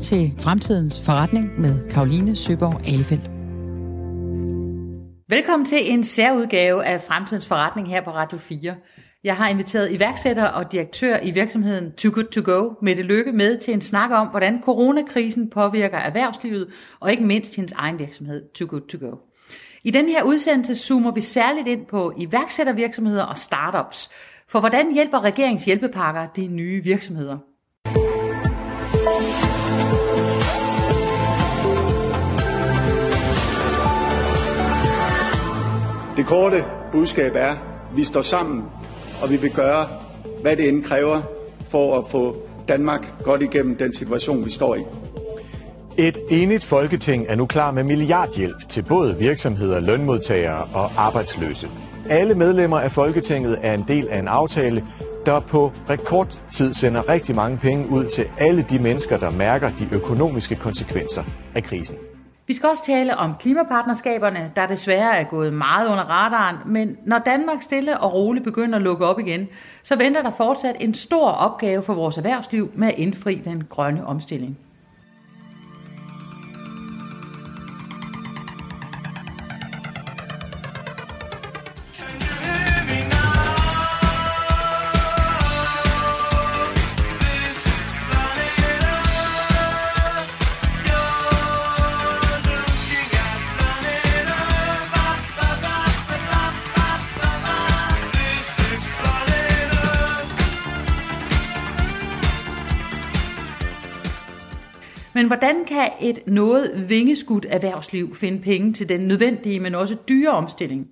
til Fremtidens Forretning med Karoline Søborg Alefeldt. Velkommen til en særudgave af Fremtidens Forretning her på Radio 4. Jeg har inviteret iværksætter og direktør i virksomheden Too Good To Go, Mette Lykke, med til en snak om, hvordan coronakrisen påvirker erhvervslivet, og ikke mindst hendes egen virksomhed, Too Good To Go. I den her udsendelse zoomer vi særligt ind på iværksættervirksomheder og startups. For hvordan hjælper regeringens hjælpepakker de nye virksomheder? Det korte budskab er, at vi står sammen, og vi vil gøre, hvad det end kræver for at få Danmark godt igennem den situation, vi står i. Et enigt folketing er nu klar med milliardhjælp til både virksomheder, lønmodtagere og arbejdsløse. Alle medlemmer af Folketinget er en del af en aftale, der på rekordtid sender rigtig mange penge ud til alle de mennesker, der mærker de økonomiske konsekvenser af krisen. Vi skal også tale om klimapartnerskaberne, der desværre er gået meget under radaren, men når Danmark stille og roligt begynder at lukke op igen, så venter der fortsat en stor opgave for vores erhvervsliv med at indfri den grønne omstilling. Men hvordan kan et noget vingeskudt erhvervsliv finde penge til den nødvendige, men også dyre omstilling?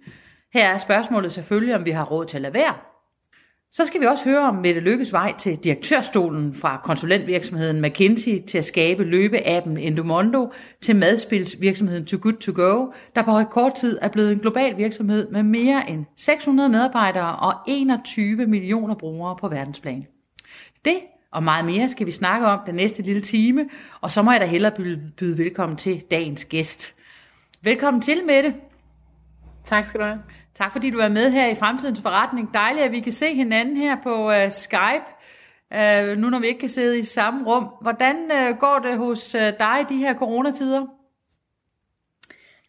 Her er spørgsmålet selvfølgelig, om vi har råd til at lade være. Så skal vi også høre om Mette Lykkes vej til direktørstolen fra konsulentvirksomheden McKinsey til at skabe løbeappen Endomondo til madspilsvirksomheden Too Good To Go, der på rekordtid er blevet en global virksomhed med mere end 600 medarbejdere og 21 millioner brugere på verdensplan. Det og meget mere skal vi snakke om den næste lille time, og så må jeg da hellere byde, byde velkommen til dagens gæst. Velkommen til, Mette. Tak skal du have. Tak fordi du er med her i Fremtidens Forretning. Dejligt, at vi kan se hinanden her på uh, Skype, uh, nu når vi ikke kan sidde i samme rum. Hvordan uh, går det hos uh, dig i de her coronatider?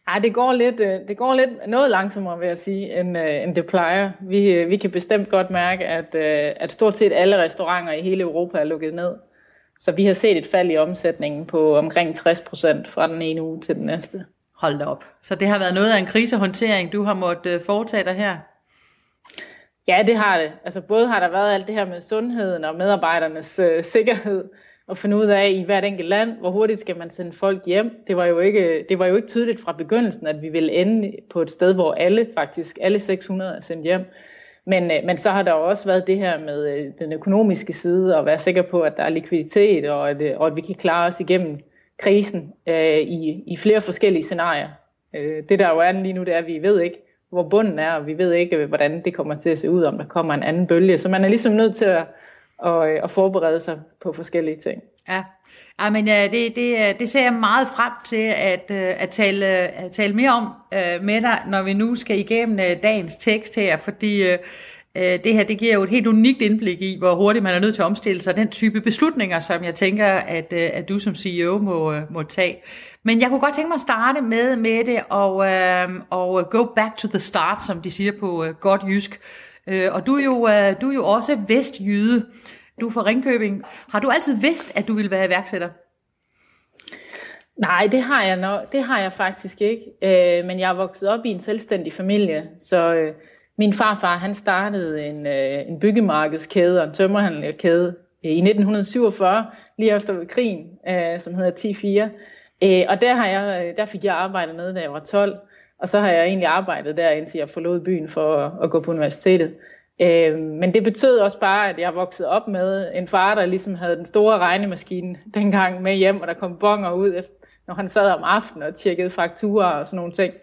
Ja, det går lidt, det går lidt noget langsommere, vil jeg sige, end, end det plejer. Vi, vi kan bestemt godt mærke, at, at stort set alle restauranter i hele Europa er lukket ned. Så vi har set et fald i omsætningen på omkring 60 procent fra den ene uge til den næste. Hold da op. Så det har været noget af en krisehåndtering, du har måttet foretage dig her? Ja, det har det. Altså både har der været alt det her med sundheden og medarbejdernes øh, sikkerhed, og finde ud af i hvert enkelt land, hvor hurtigt skal man sende folk hjem. Det var jo ikke, det var jo ikke tydeligt fra begyndelsen, at vi ville ende på et sted, hvor alle faktisk, alle 600 er sendt hjem. Men, øh, men så har der jo også været det her med øh, den økonomiske side, og være sikker på, at der er likviditet, og at, øh, og at vi kan klare os igennem krisen øh, i, i flere forskellige scenarier. Øh, det der jo er lige nu, det er, at vi ved ikke, hvor bunden er, og vi ved ikke, hvordan det kommer til at se ud, om der kommer en anden bølge. Så man er ligesom nødt til at og, øh, og forberede sig på forskellige ting. Ja, ja men øh, det, det, øh, det ser jeg meget frem til at, øh, at, tale, øh, at tale mere om øh, med dig, når vi nu skal igennem dagens tekst her, fordi det her det giver jo et helt unikt indblik i, hvor hurtigt man er nødt til at omstille sig, den type beslutninger, som jeg tænker, at, at du som CEO må, må tage. Men jeg kunne godt tænke mig at starte med, med det og, og go back to the start, som de siger på godt jysk. Øh, og du er, jo, øh, du er jo også vestjyde. Du er fra Ringkøbing. Har du altid vidst, at du ville være iværksætter? Nej, det har jeg nok. Det har jeg faktisk ikke. Øh, men jeg er vokset op i en selvstændig familie, så øh, min farfar han startede en, øh, en byggemarkedskæde og en tømmerhandelkæde øh, i 1947, lige efter krigen, øh, som hedder T4. Øh, og der, har jeg, øh, der fik jeg arbejdet med, da jeg var 12. Og så har jeg egentlig arbejdet der, indtil jeg forlod byen for at, at gå på universitetet. Øh, men det betød også bare, at jeg voksede op med en far, der ligesom havde den store regnemaskine dengang med hjem, og der kom bonger ud, når han sad om aftenen og tjekkede fakturer og sådan nogle ting.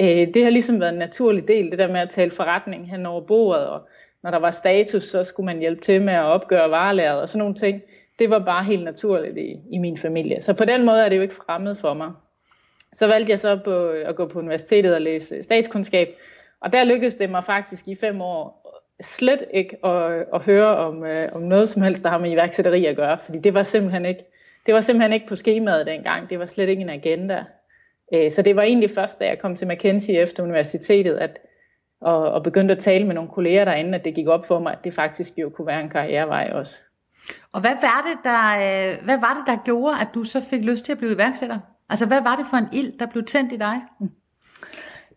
Øh, det har ligesom været en naturlig del, det der med at tale forretning hen over bordet, og når der var status, så skulle man hjælpe til med at opgøre varelæret og sådan nogle ting. Det var bare helt naturligt i, i min familie. Så på den måde er det jo ikke fremmed for mig. Så valgte jeg så på, øh, at gå på universitetet og læse statskundskab, og der lykkedes det mig faktisk i fem år slet ikke at, at høre om, øh, om noget som helst, der har med iværksætteri at gøre, fordi det var simpelthen ikke, det var simpelthen ikke på skemaet dengang. Det var slet ikke en agenda. Øh, så det var egentlig først, da jeg kom til McKinsey efter universitetet, at, og, og begyndte at tale med nogle kolleger derinde, at det gik op for mig, at det faktisk jo kunne være en karrierevej også. Og hvad var det, der, øh, hvad var det, der gjorde, at du så fik lyst til at blive iværksætter? Altså, hvad var det for en ild, der blev tændt i dig?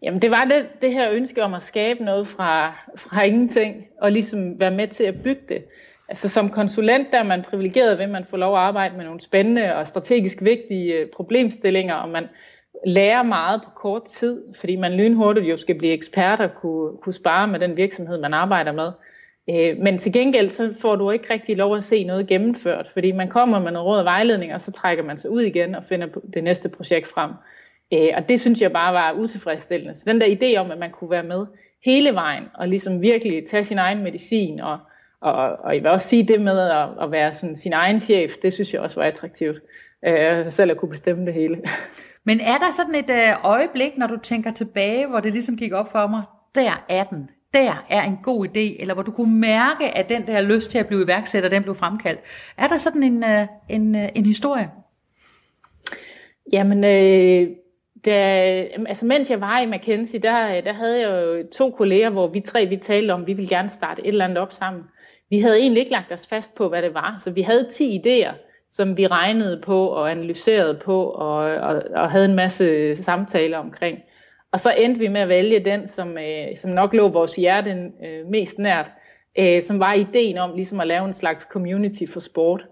Jamen, det var det, det her ønske om at skabe noget fra, fra ingenting, og ligesom være med til at bygge det. Altså, som konsulent, der er man privilegeret ved, at man får lov at arbejde med nogle spændende og strategisk vigtige øh, problemstillinger, og man lærer meget på kort tid, fordi man lynhurtigt jo skal blive ekspert og kunne, kunne spare med den virksomhed, man arbejder med. Øh, men til gengæld så får du ikke rigtig lov at se noget gennemført, fordi man kommer med noget råd og vejledning, og så trækker man sig ud igen og finder det næste projekt frem. Øh, og det synes jeg bare var utilfredsstillende. Så den der idé om, at man kunne være med hele vejen, og ligesom virkelig tage sin egen medicin, og, og, og jeg vil også sige det med at, at være sådan sin egen chef, det synes jeg også var attraktivt. Øh, selv at kunne bestemme det hele. Men er der sådan et øh, øjeblik, når du tænker tilbage, hvor det ligesom gik op for mig, der er den, der er en god idé, eller hvor du kunne mærke, at den der lyst til at blive iværksætter, den blev fremkaldt. Er der sådan en, øh, en, øh, en historie? Jamen, øh, da, altså mens jeg var i McKinsey, der, der havde jeg jo to kolleger, hvor vi tre vi talte om, at vi ville gerne starte et eller andet op sammen. Vi havde egentlig ikke lagt os fast på, hvad det var, så vi havde 10 idéer, som vi regnede på og analyserede på og, og, og havde en masse samtaler omkring. Og så endte vi med at vælge den, som, øh, som nok lå vores hjerte øh, mest nært, øh, som var ideen om ligesom at lave en slags community for sport.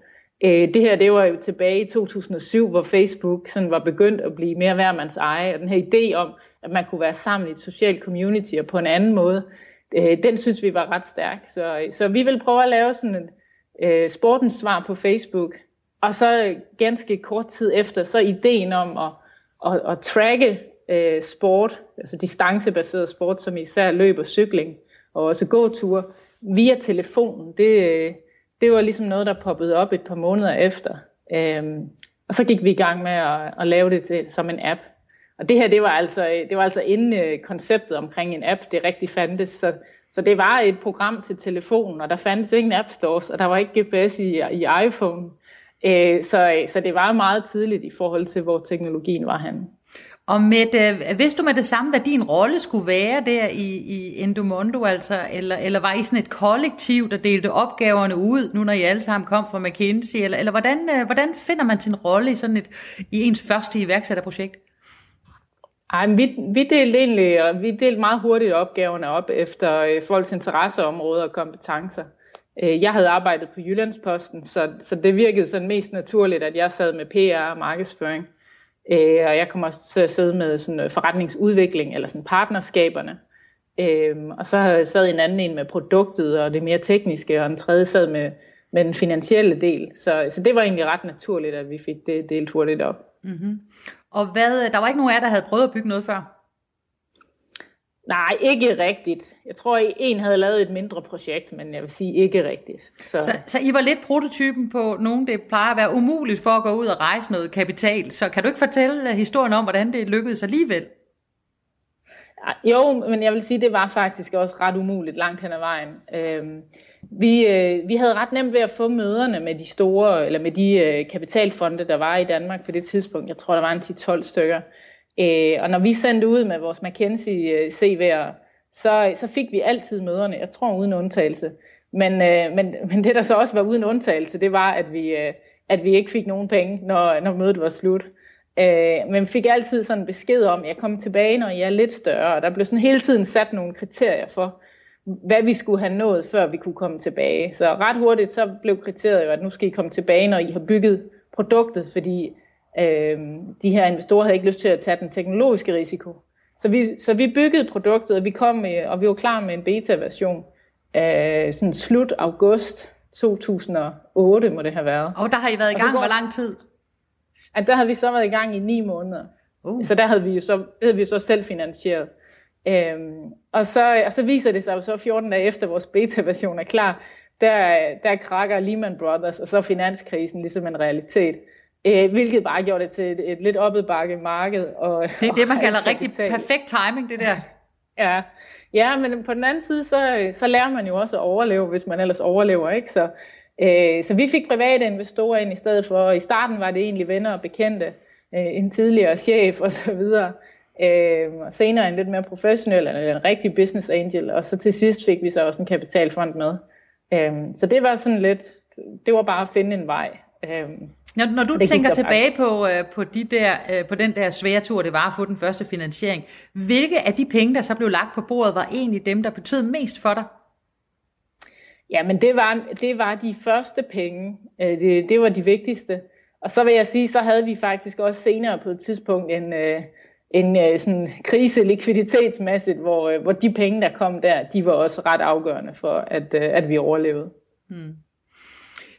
Øh, det her, det var jo tilbage i 2007, hvor Facebook sådan var begyndt at blive mere værmands eje, og den her idé om, at man kunne være sammen i et socialt community og på en anden måde, øh, den synes vi var ret stærk. Så, øh, så vi vil prøve at lave sådan et øh, sportens svar på Facebook, og så øh, ganske kort tid efter, så ideen om at, at, at tracke øh, sport, altså distancebaseret sport, som især løb og cykling, og også gåture, via telefonen, det, øh, det var ligesom noget, der poppede op et par måneder efter. Øh, og så gik vi i gang med at, at lave det til, som en app. Og det her, det var altså, øh, det var altså inden øh, konceptet omkring en app, det rigtig fandtes. Så, så det var et program til telefonen, og der fandtes jo ingen app stores, og der var ikke GPS i, i iPhone. Øh, så, øh, så det var meget tidligt i forhold til, hvor teknologien var henne. Og med det, vidste du med det samme, hvad din rolle skulle være der i, i Endomondo, altså, eller, eller var I sådan et kollektiv, der delte opgaverne ud, nu når I alle sammen kom fra McKinsey, eller, eller hvordan, øh, hvordan finder man sin rolle i sådan et, i ens første iværksætterprojekt? Ej, vi, vi delte egentlig, og vi delte meget hurtigt opgaverne op efter øh, folks interesseområder og kompetencer. Øh, jeg havde arbejdet på Jyllandsposten, så, så det virkede sådan mest naturligt, at jeg sad med PR og markedsføring. Øh, og jeg kommer også til at sidde med sådan øh, forretningsudvikling eller sådan partnerskaberne. Øh, og så sad en anden en med produktet og det mere tekniske, og en tredje sad med, med den finansielle del. Så, så det var egentlig ret naturligt, at vi fik det delt hurtigt op. Mm-hmm. Og hvad, der var ikke nogen af jer, der havde prøvet at bygge noget før? Nej, ikke rigtigt. Jeg tror, at en havde lavet et mindre projekt, men jeg vil sige ikke rigtigt. Så, så, så I var lidt prototypen på nogen, det plejer at være umuligt for at gå ud og rejse noget kapital. Så kan du ikke fortælle historien om, hvordan det lykkedes alligevel? Jo, men jeg vil sige, at det var faktisk også ret umuligt langt hen ad vejen. Øhm, vi, øh, vi havde ret nemt ved at få møderne med de store, eller med de øh, kapitalfonde, der var i Danmark på det tidspunkt. Jeg tror, der var en 10-12 stykker. Øh, og når vi sendte ud med vores McKinsey-CV'er, så, så fik vi altid møderne, jeg tror uden undtagelse. Men, øh, men, men det der så også var uden undtagelse, det var, at vi, øh, at vi ikke fik nogen penge, når, når mødet var slut. Øh, men fik altid sådan besked om, at jeg kom tilbage, når jeg er lidt større. Og der blev sådan hele tiden sat nogle kriterier for, hvad vi skulle have nået, før vi kunne komme tilbage. Så ret hurtigt så blev kriteriet jo, at nu skal I komme tilbage, når I har bygget produktet, fordi øh, de her investorer havde ikke lyst til at tage den teknologiske risiko. Så vi, så vi byggede produktet, og vi, kom med, og vi var klar med en beta-version øh, sådan slut august 2008 må det have været. Og der har I været i gang, hvor lang tid? At der havde vi så været i gang i ni måneder. Uh. Så der havde vi jo så, det havde vi jo så selv finansieret. Øhm, og, så, og så viser det sig jo så 14 dage efter vores beta-version er klar, der, der krakker Lehman Brothers, og så finanskrisen ligesom en realitet. Øh, hvilket bare gjorde det til et, et lidt opadbakke marked. Og, det er det, man kalder rigtig perfekt timing, det der. ja. ja, men på den anden side, så, så lærer man jo også at overleve, hvis man ellers overlever. ikke? Så, Øh, så vi fik private investorer ind i stedet for, og i starten var det egentlig venner og bekendte, øh, en tidligere chef og så videre. Øh, og senere en lidt mere professionel, eller en rigtig business angel, og så til sidst fik vi så også en kapitalfond med. Øh, så det var sådan lidt, det var bare at finde en vej. Øh, når, når du tænker tilbage på, øh, på, de der, øh, på den der svære tur, det var at få den første finansiering, hvilke af de penge, der så blev lagt på bordet, var egentlig dem, der betød mest for dig? Ja, men det var, det var de første penge. Øh, det, det var de vigtigste. Og så vil jeg sige, så havde vi faktisk også senere på et tidspunkt en, øh, en øh, sådan krise likviditetsmæssigt, hvor, hvor de penge, der kom der, de var også ret afgørende for, at, at vi overlevede. Hmm.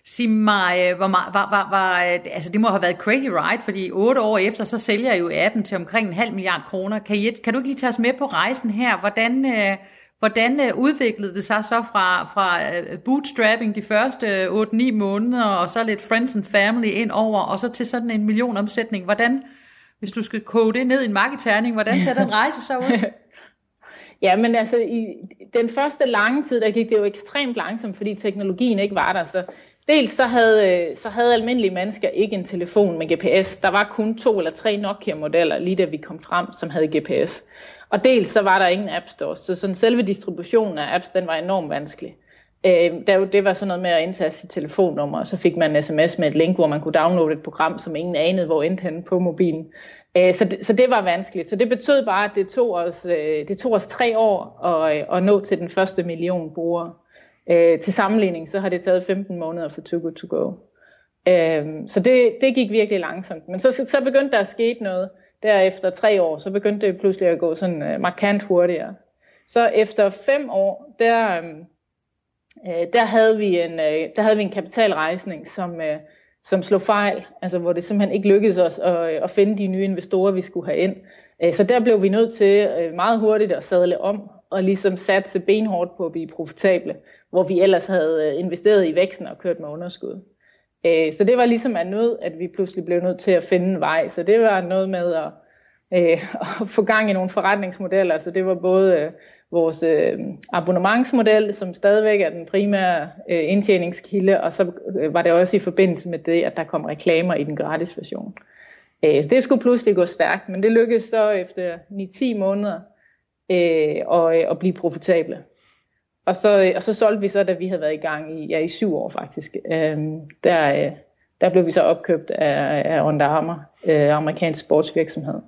Sig mig, øh, hvor var, var, var, var, altså det må have været crazy ride, fordi otte år efter, så sælger jeg jo appen til omkring en halv milliard kroner. Kan, I, kan du ikke lige tage os med på rejsen her? Hvordan, øh, Hvordan øh, udviklede det sig så fra, fra bootstrapping de første 8-9 måneder, og så lidt friends and family ind over, og så til sådan en million omsætning? Hvordan, hvis du skal kode det ned i en marketerning, hvordan ser den rejse så ud? Ja, men altså i den første lange tid, der gik det jo ekstremt langsomt, fordi teknologien ikke var der. Så dels så havde, øh, så havde almindelige mennesker ikke en telefon med GPS. Der var kun to eller tre Nokia-modeller, lige da vi kom frem, som havde GPS. Og dels så var der ingen app stores, så sådan selve distributionen af apps, den var enormt vanskelig. Øh, der, det var sådan noget med at indtage sit telefonnummer, og så fik man en sms med et link, hvor man kunne downloade et program, som ingen anede, hvor endte han på mobilen. Øh, så, det, så det var vanskeligt. Så det betød bare, at det tog os, øh, det tog os tre år at, øh, at nå til den første million brugere. Øh, til sammenligning, så har det taget 15 måneder for Too Good To Go. Øh, så det, det gik virkelig langsomt. Men så, så begyndte der at ske noget Derefter tre år, så begyndte det pludselig at gå sådan øh, markant hurtigere. Så efter fem år, der, øhm, øh, der, havde, vi en, øh, der havde vi en kapitalrejsning, som, øh, som slog fejl, altså hvor det simpelthen ikke lykkedes os at, øh, at finde de nye investorer, vi skulle have ind. Øh, så der blev vi nødt til øh, meget hurtigt at sadle om, og ligesom satse benhårdt på at blive profitable, hvor vi ellers havde øh, investeret i væksten og kørt med underskud. Øh, så det var ligesom af nød, at vi pludselig blev nødt til at finde en vej. Så det var noget med at, øh, at få gang i nogle forretningsmodeller. Så det var både vores abonnementsmodel, som stadigvæk er den primære indtjeningskilde, og så var det også i forbindelse med det, at der kom reklamer i den gratis version. Så det skulle pludselig gå stærkt, men det lykkedes så efter 9-10 måneder øh, og, øh, og blive profitable. Og så, øh, og så solgte vi så, da vi havde været i gang i, ja, i syv år faktisk. Øh, der, øh, der blev vi så opkøbt af, af Under Armour, øh, amerikansk sportsvirksomhed.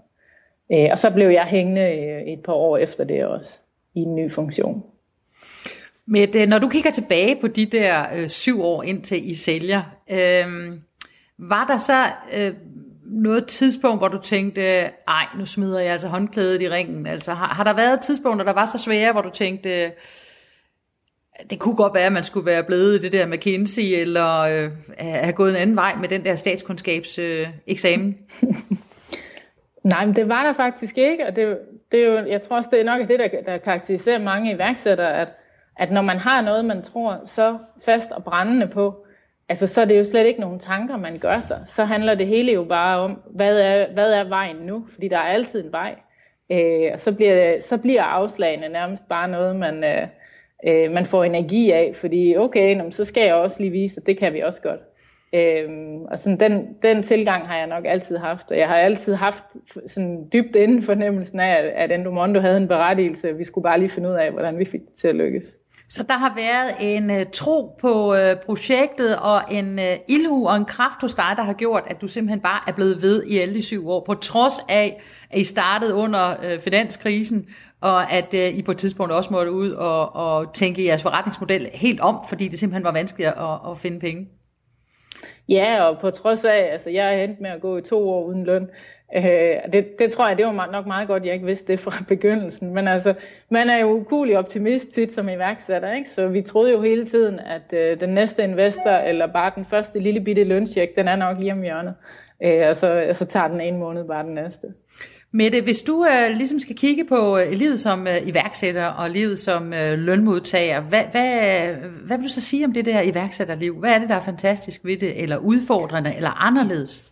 Øh, og så blev jeg hængende øh, et par år efter det også, i en ny funktion. Med, når du kigger tilbage på de der øh, syv år indtil I sælger, øh, var der så øh, noget tidspunkt, hvor du tænkte, ej, nu smider jeg altså håndklædet i ringen? Altså har, har der været tidspunkter, der var så svære, hvor du tænkte, det kunne godt være, at man skulle være blevet i det der McKinsey, eller øh, have gået en anden vej med den der statskundskabseksamen. Øh, Nej, men det var der faktisk ikke, og det, det er jo, jeg tror også, det er nok det, der, der karakteriserer mange iværksættere, at, at når man har noget, man tror så fast og brændende på, altså så er det jo slet ikke nogen tanker, man gør sig. Så handler det hele jo bare om, hvad er, hvad er vejen nu? Fordi der er altid en vej. Øh, og så bliver, så bliver afslagene nærmest bare noget, man... Øh, øh, man får energi af, fordi okay, så skal jeg også lige vise, at det kan vi også godt. Øhm, og sådan den, den tilgang har jeg nok altid haft, og jeg har altid haft sådan dybt inden fornemmelsen af, at Endomondo havde en berettigelse, vi skulle bare lige finde ud af, hvordan vi fik det til at lykkes. Så der har været en uh, tro på uh, projektet, og en uh, ildhu og en kraft hos dig, der har gjort, at du simpelthen bare er blevet ved i alle de syv år, på trods af, at I startede under uh, finanskrisen, og at uh, I på et tidspunkt også måtte ud og, og tænke jeres forretningsmodel helt om, fordi det simpelthen var vanskeligt at, at finde penge. Ja, og på trods af, altså jeg er endt med at gå i to år uden løn. Øh, det, det tror jeg, det var nok meget godt, jeg ikke vidste det fra begyndelsen. Men altså, man er jo ukulig optimist tit som iværksætter, ikke? Så vi troede jo hele tiden, at øh, den næste investor, eller bare den første lille bitte lønsjek, den er nok lige om hjørnet. Øh, og, så, og så tager den en måned bare den næste. Mette, hvis du øh, ligesom skal kigge på øh, livet som øh, iværksætter og livet som øh, lønmodtager, hvad, hvad, hvad vil du så sige om det der iværksætterliv? Hvad er det, der er fantastisk ved det, eller udfordrende, eller anderledes?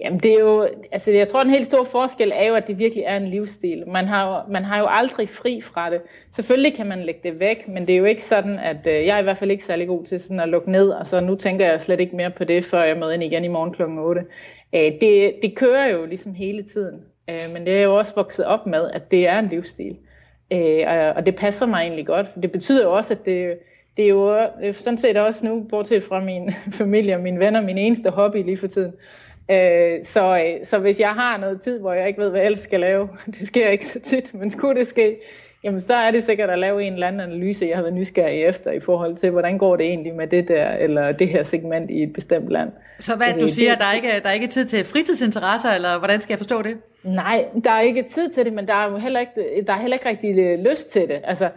Jamen det er jo, altså jeg tror den helt stor forskel er jo, at det virkelig er en livsstil. Man har, man har jo aldrig fri fra det. Selvfølgelig kan man lægge det væk, men det er jo ikke sådan, at øh, jeg er i hvert fald ikke særlig god til sådan at lukke ned, og så nu tænker jeg slet ikke mere på det, før jeg møder ind igen i morgen kl. 8. Øh, det, det kører jo ligesom hele tiden, øh, men det er jo også vokset op med, at det er en livsstil. Øh, og, og det passer mig egentlig godt. Det betyder jo også, at det, det er jo sådan set også nu, bortset fra min familie og mine venner, min eneste hobby lige for tiden. Øh, så, øh, så hvis jeg har noget tid, hvor jeg ikke ved, hvad jeg ellers skal lave, det sker ikke så tit, men skulle det ske, jamen så er det sikkert at lave en eller anden analyse, jeg har været nysgerrig efter i forhold til, hvordan går det egentlig med det der, eller det her segment i et bestemt land. Så hvad du siger, der er, ikke, der er ikke tid til fritidsinteresser, eller hvordan skal jeg forstå det? Nej, der er ikke tid til det, men der er jo heller ikke, der er heller ikke rigtig øh, lyst til det. Altså,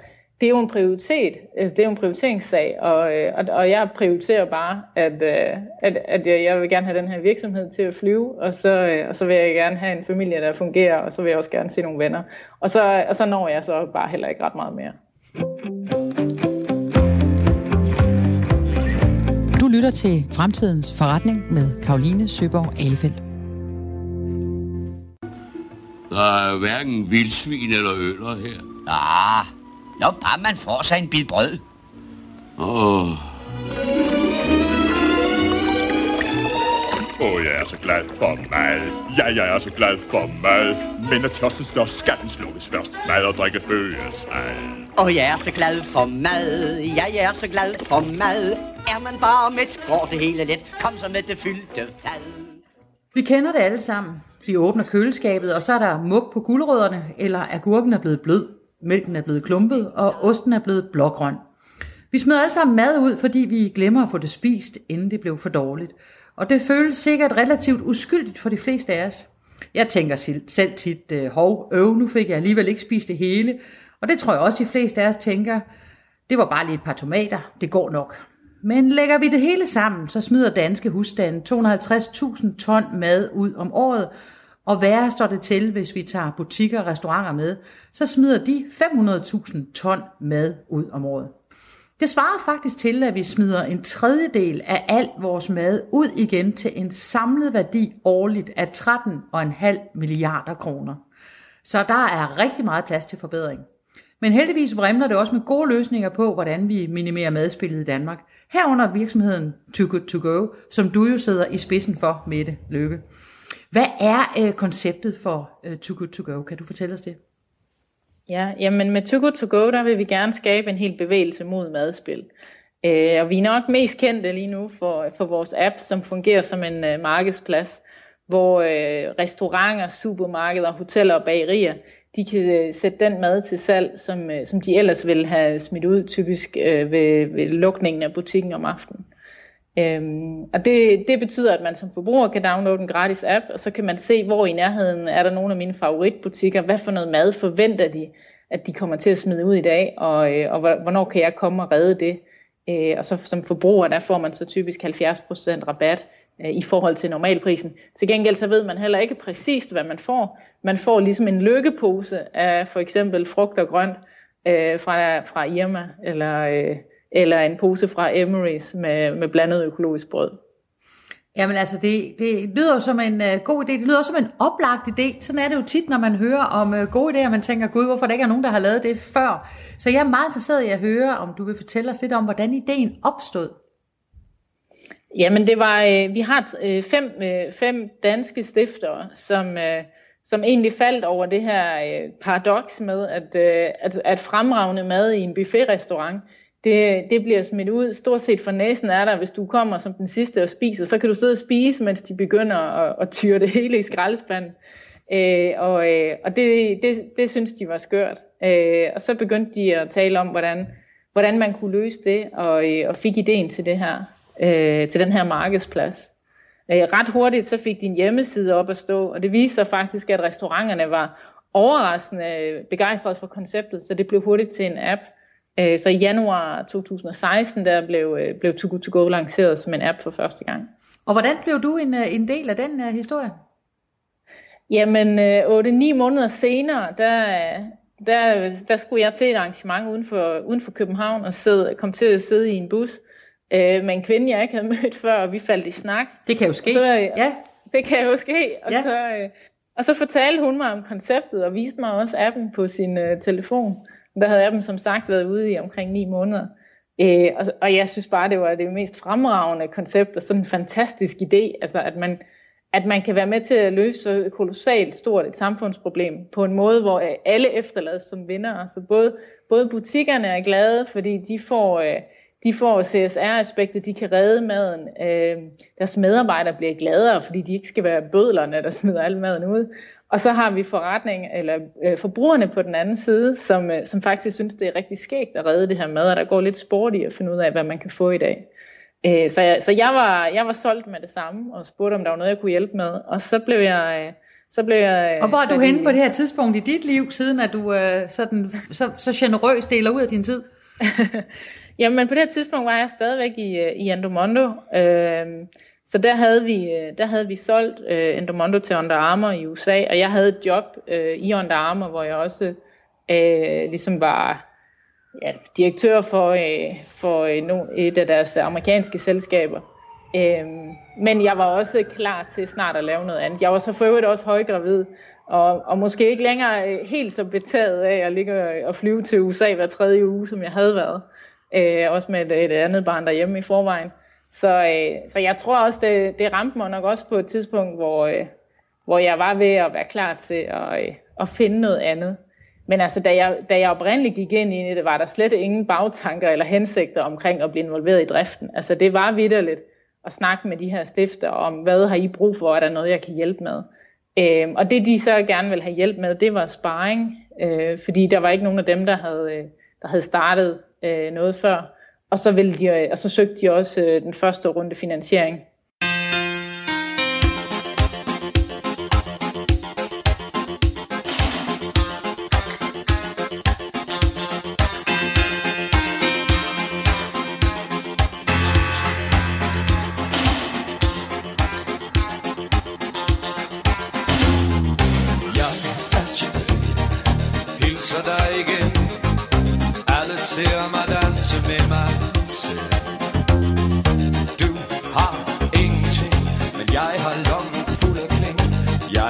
det er jo en prioritet, altså, det er jo en prioriteringssag, og, øh, og, og jeg prioriterer bare, at, øh, at, at jeg vil gerne have den her virksomhed til at flyve, og så, og så vil jeg gerne have en familie, der fungerer, og så vil jeg også gerne se nogle venner. Og så, og så når jeg så bare heller ikke ret meget mere. Du lytter til Fremtidens Forretning med Karoline Søborg Alefeldt. Der er hverken vildsvin eller øller her. Ah, når bare man får sig en bid brød. Åh, Åh, oh, jeg er så glad for mad. Ja, jeg er så glad for mad. Men når tørsten står, skal den slukkes først. Mad og drikke følges af. Og jeg er så glad for mad. Ja, jeg er så glad for mad. Er man bare med går det hele let. Kom så med det fyldte fad. Vi kender det alle sammen. Vi åbner køleskabet, og så er der mug på guldrødderne, eller agurken er blevet blød, mælken er blevet klumpet, og osten er blevet blågrøn. Vi smed alle sammen mad ud, fordi vi glemmer at få det spist, inden det blev for dårligt. Og det føles sikkert relativt uskyldigt for de fleste af os. Jeg tænker selv tit, øh, hov, øv, nu fik jeg alligevel ikke spist det hele. Og det tror jeg også, de fleste af os tænker, det var bare lige et par tomater, det går nok. Men lægger vi det hele sammen, så smider danske husstande 250.000 ton mad ud om året, og værre står det til, hvis vi tager butikker og restauranter med, så smider de 500.000 ton mad ud om året. Det svarer faktisk til, at vi smider en tredjedel af al vores mad ud igen til en samlet værdi årligt af 13,5 milliarder kroner. Så der er rigtig meget plads til forbedring. Men heldigvis vrimler det også med gode løsninger på, hvordan vi minimerer madspillet i Danmark. Herunder virksomheden Too Good To Go, som du jo sidder i spidsen for, Mette Lykke. Hvad er øh, konceptet for øh, Too Good To Go? Kan du fortælle os det? Ja, jamen med Too Good To Go, der vil vi gerne skabe en hel bevægelse mod madspil. Øh, og vi er nok mest kendte lige nu for, for vores app, som fungerer som en øh, markedsplads, hvor øh, restauranter, supermarkeder, hoteller og bagerier, de kan øh, sætte den mad til salg, som, øh, som de ellers ville have smidt ud, typisk øh, ved, ved lukningen af butikken om aftenen. Øhm, og det, det betyder, at man som forbruger kan downloade en gratis app, og så kan man se, hvor i nærheden er der nogle af mine favoritbutikker, hvad for noget mad forventer de, at de kommer til at smide ud i dag, og, øh, og hvornår kan jeg komme og redde det. Øh, og så som forbruger, der får man så typisk 70% rabat øh, i forhold til normalprisen. Til gengæld så ved man heller ikke præcist, hvad man får. Man får ligesom en lykkepose af for eksempel frugt og grønt øh, fra, fra Irma, eller... Øh, eller en pose fra Emery's med, med blandet økologisk brød. Jamen altså, det, det lyder jo som en uh, god idé. Det lyder også som en oplagt idé. Sådan er det jo tit, når man hører om uh, gode idéer, man tænker, gud, hvorfor der ikke er nogen, der har lavet det før. Så jeg er meget interesseret i at høre, om du vil fortælle os lidt om, hvordan ideen opstod. Jamen det var, uh, vi har uh, fem, uh, fem danske stiftere, som, uh, som egentlig faldt over det her uh, paradoks med, at, uh, at, at fremragende mad i en buffetrestaurant, det, det bliver smidt ud. Stort set for næsen er der, hvis du kommer som den sidste og spiser, så kan du sidde og spise, mens de begynder at, at tyre det hele i skraldespanden. Øh, og øh, og det, det, det synes de var skørt. Øh, og så begyndte de at tale om, hvordan, hvordan man kunne løse det, og, øh, og fik ideen til det her, øh, til den her markedsplads. Øh, ret hurtigt så fik din hjemmeside op at stå, og det viste sig faktisk, at restauranterne var overraskende begejstrede for konceptet, så det blev hurtigt til en app. Øh, så i januar 2016, der blev, øh, blev Too Good To Go lanceret som en app for første gang. Og hvordan blev du en, øh, en del af den uh, historie? Jamen, 8-9 måneder senere, der, der, der skulle jeg til et arrangement uden for, uden for København og sidde, kom til at sidde i en bus øh, med en kvinde, jeg ikke havde mødt før, og vi faldt i snak. Det kan jo ske. Så, ja, det kan jo ske. Og, Ja. så, øh, og så fortalte hun mig om konceptet, og viste mig også appen på sin øh, telefon. Der havde appen som sagt været ude i omkring ni måneder. Øh, og, og jeg synes bare, det var det mest fremragende koncept, og sådan en fantastisk idé, altså at man, at man kan være med til at løse så kolossalt stort et samfundsproblem på en måde, hvor alle efterlades som vinder. Så både, både butikkerne er glade, fordi de får, øh, de får CSR-aspektet, de kan redde maden. Øh, deres medarbejdere bliver gladere, fordi de ikke skal være bødlerne, der smider al maden ud. Og så har vi forretning, eller øh, forbrugerne på den anden side, som, øh, som faktisk synes, det er rigtig skægt at redde det her mad, og der går lidt sport i at finde ud af, hvad man kan få i dag. Øh, så jeg, så jeg, var, jeg var solgt med det samme, og spurgte, om der var noget, jeg kunne hjælpe med. Og så blev jeg... øh, Så blev jeg Og hvor er du i- henne på det her tidspunkt i dit liv, siden at du øh, sådan, så, så generøst deler ud af din tid? Jamen på det her tidspunkt var jeg stadigvæk i, øh, i Endomondo. Øhm, så der havde vi, øh, der havde vi solgt øh, Endomondo til Under Armour i USA, og jeg havde et job øh, i Under Armour, hvor jeg også øh, ligesom var ja, direktør for, øh, for øh, no, et af deres amerikanske selskaber. Øh, men jeg var også klar til snart at lave noget andet. Jeg var så for øvrigt også højgravid, og, og måske ikke længere øh, helt så betaget af at ligge og flyve til USA hver tredje uge, som jeg havde været. Øh, også med et, et andet barn derhjemme i forvejen. Så, øh, så jeg tror også, det, det ramte mig nok også på et tidspunkt, hvor, øh, hvor jeg var ved at være klar til at, øh, at finde noget andet. Men altså, da jeg, da jeg oprindeligt gik ind i det, var der slet ingen bagtanker eller hensigter omkring at blive involveret i driften. Altså, det var vidderligt at snakke med de her stifter om, hvad har I brug for, er der noget, jeg kan hjælpe med. Øh, og det, de så gerne ville have hjælp med, det var sparring, øh, fordi der var ikke nogen af dem, der havde, øh, der havde startet øh, noget før. Og så, ville de, øh, og så søgte de også øh, den første runde finansiering.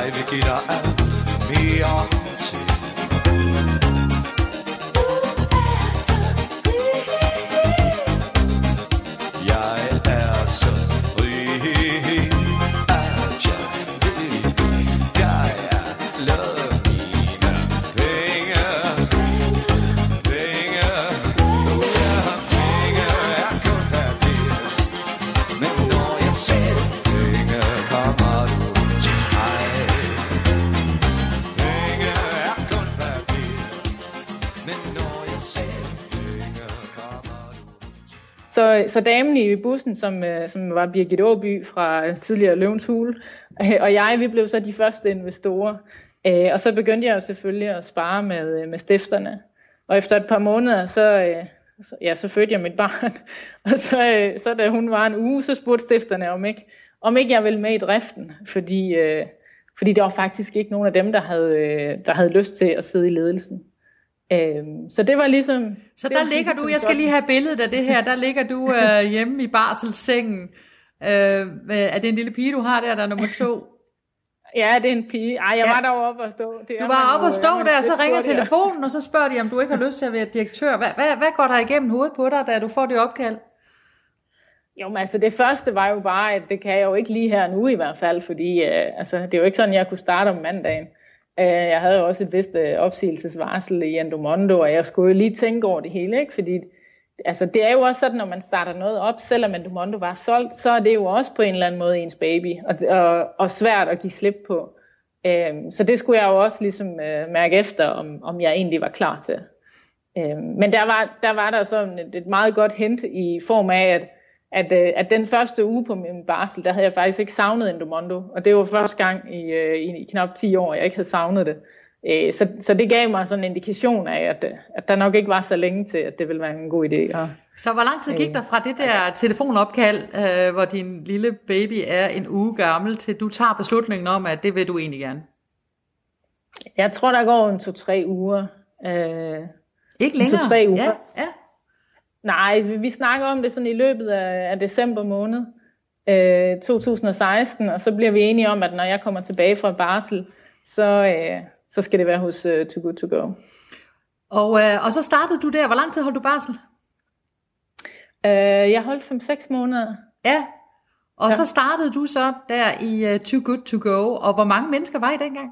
Jeg vil give dig Så, så damen i bussen, som, øh, som var Birgit Åby fra tidligere Løvens Hule, øh, og jeg, vi blev så de første investorer. Øh, og så begyndte jeg jo selvfølgelig at spare med, med stifterne. Og efter et par måneder, så, ja, så fødte jeg mit barn. Og så, så da hun var en uge, så spurgte stifterne om ikke, om ikke jeg ville med i driften. Fordi, fordi der var faktisk ikke nogen af dem, der havde, der havde lyst til at sidde i ledelsen. Øhm, så det var ligesom... Så der ligger ligesom du, jeg skal lige have billedet af det her, der ligger du øh, hjemme i barselssengen. Øh, er det en lille pige, du har der, der er nummer to? Ja, det er en pige. Ej, jeg Ja. var deroppe oppe og stå. Det Du var oppe og stå er man der, og så ringer telefonen, og så spørger de, om du ikke har lyst til at være direktør. Hvad, hvad, hvad går der igennem hovedet på dig, da du får det opkald? Jo, men altså det første var jo bare, at det kan jeg jo ikke lige her nu i hvert fald, fordi øh, altså, det er jo ikke sådan, jeg kunne starte om mandagen. Øh, jeg havde jo også et vist øh, opsigelsesvarsel i Endomondo, og jeg skulle jo lige tænke over det hele, ikke? fordi altså, det er jo også sådan, når man starter noget op, selvom Endomondo var solgt, så er det jo også på en eller anden måde ens baby, og, og, og svært at give slip på. Øh, så det skulle jeg jo også ligesom øh, mærke efter, om, om jeg egentlig var klar til. Øh, men der var, der var der sådan et, et meget godt hint i form af, at, at, øh, at den første uge på min barsel, der havde jeg faktisk ikke savnet Endomondo. Og det var første gang i, øh, i, i knap 10 år, jeg ikke havde savnet det. Øh, så, så det gav mig sådan en indikation af, at, øh, at der nok ikke var så længe til, at det ville være en god idé. Og, Så hvor lang tid gik der fra det der telefonopkald, øh, hvor din lille baby er en uge gammel, til du tager beslutningen om, at det vil du egentlig gerne? jeg tror, der går en to-tre uger. Øh, Ikke længere? To-tre uger. Ja, ja. Nej, vi, vi snakker om det sådan i løbet af, af december måned. øh, 2016, og så bliver vi enige om, at når jeg kommer tilbage fra barsel, så, øh, så skal det være hos øh, Too Good To Go. Og, øh, og så startede du der. Hvor lang tid holdt du barsel? Øh, jeg holdt 5-6 måneder. Ja. Og Ja. så startede du så der i uh, Too Good To Go. Og hvor mange mennesker var I dengang?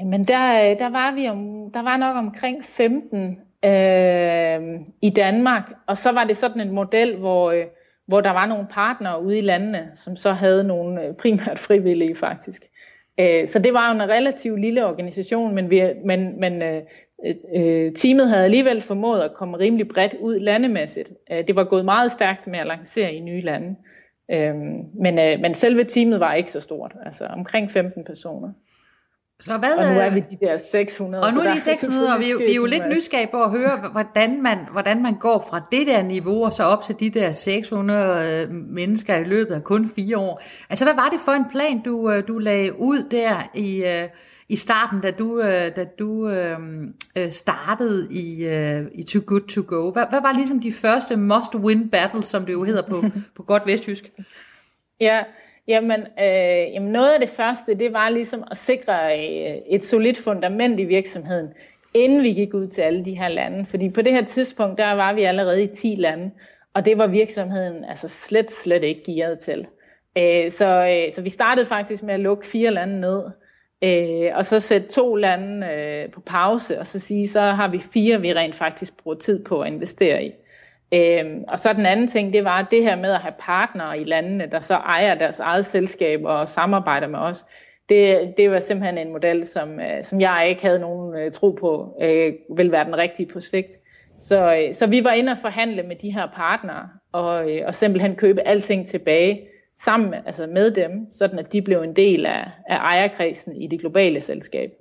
Jamen der, øh, der var vi om, der var nok omkring 15 øh, i Danmark, og så var det sådan en model, hvor, øh, hvor der var nogle partnere ude i landene, som så havde nogle øh, primært frivillige faktisk. Øh, så det var jo en relativt lille organisation, men, vi, men, men øh, øh, teamet havde alligevel formået at komme rimelig bredt ud landemæssigt. Øh, det var gået meget stærkt med at lancere i nye lande. Øh, men, øh, men selve teamet var ikke så stort, altså omkring 15 personer. Så hvad, Og nu er øh, vi de der 600. Og nu er de 600, og vi, vi er jo lidt nysgerrige på at høre, hvordan man, hvordan man går fra det der niveau, og så op til de der 600 øh, mennesker i løbet af kun fire år. Altså, hvad var det for en plan, du, øh, du lagde ud der i, i starten, da du, da du øh, startede i, øh, i Too Good To Go? Hvad, hvad var ligesom de første must-win battles, som det jo hedder på, på godt vestjysk? Ja, jamen, øh, jamen noget af det første, det var ligesom at sikre øh, et solidt fundament i virksomheden, inden vi gik ud til alle de her lande. Fordi på det her tidspunkt, der var vi allerede i 10 lande, og det var virksomheden altså slet, slet ikke gearet til. Øh, så, øh, så vi startede faktisk med at lukke fire lande ned, øh, og så sætte to lande øh, på pause, og så sige, så har vi fire, vi rent faktisk bruger tid på at investere i. Øhm, og så den anden ting, det var det her med at have partnere i landene, der så ejer deres eget selskab og samarbejder med os. Det, det var simpelthen en model, som, øh, som jeg ikke havde nogen øh, tro på, øh, vil være den rigtige på sigt. Så, øh, så vi var inde og forhandle med de her partnere, og, øh, og simpelthen købe alting tilbage sammen med, altså med dem, sådan at de blev en del af, af ejerkredsen i det globale selskab.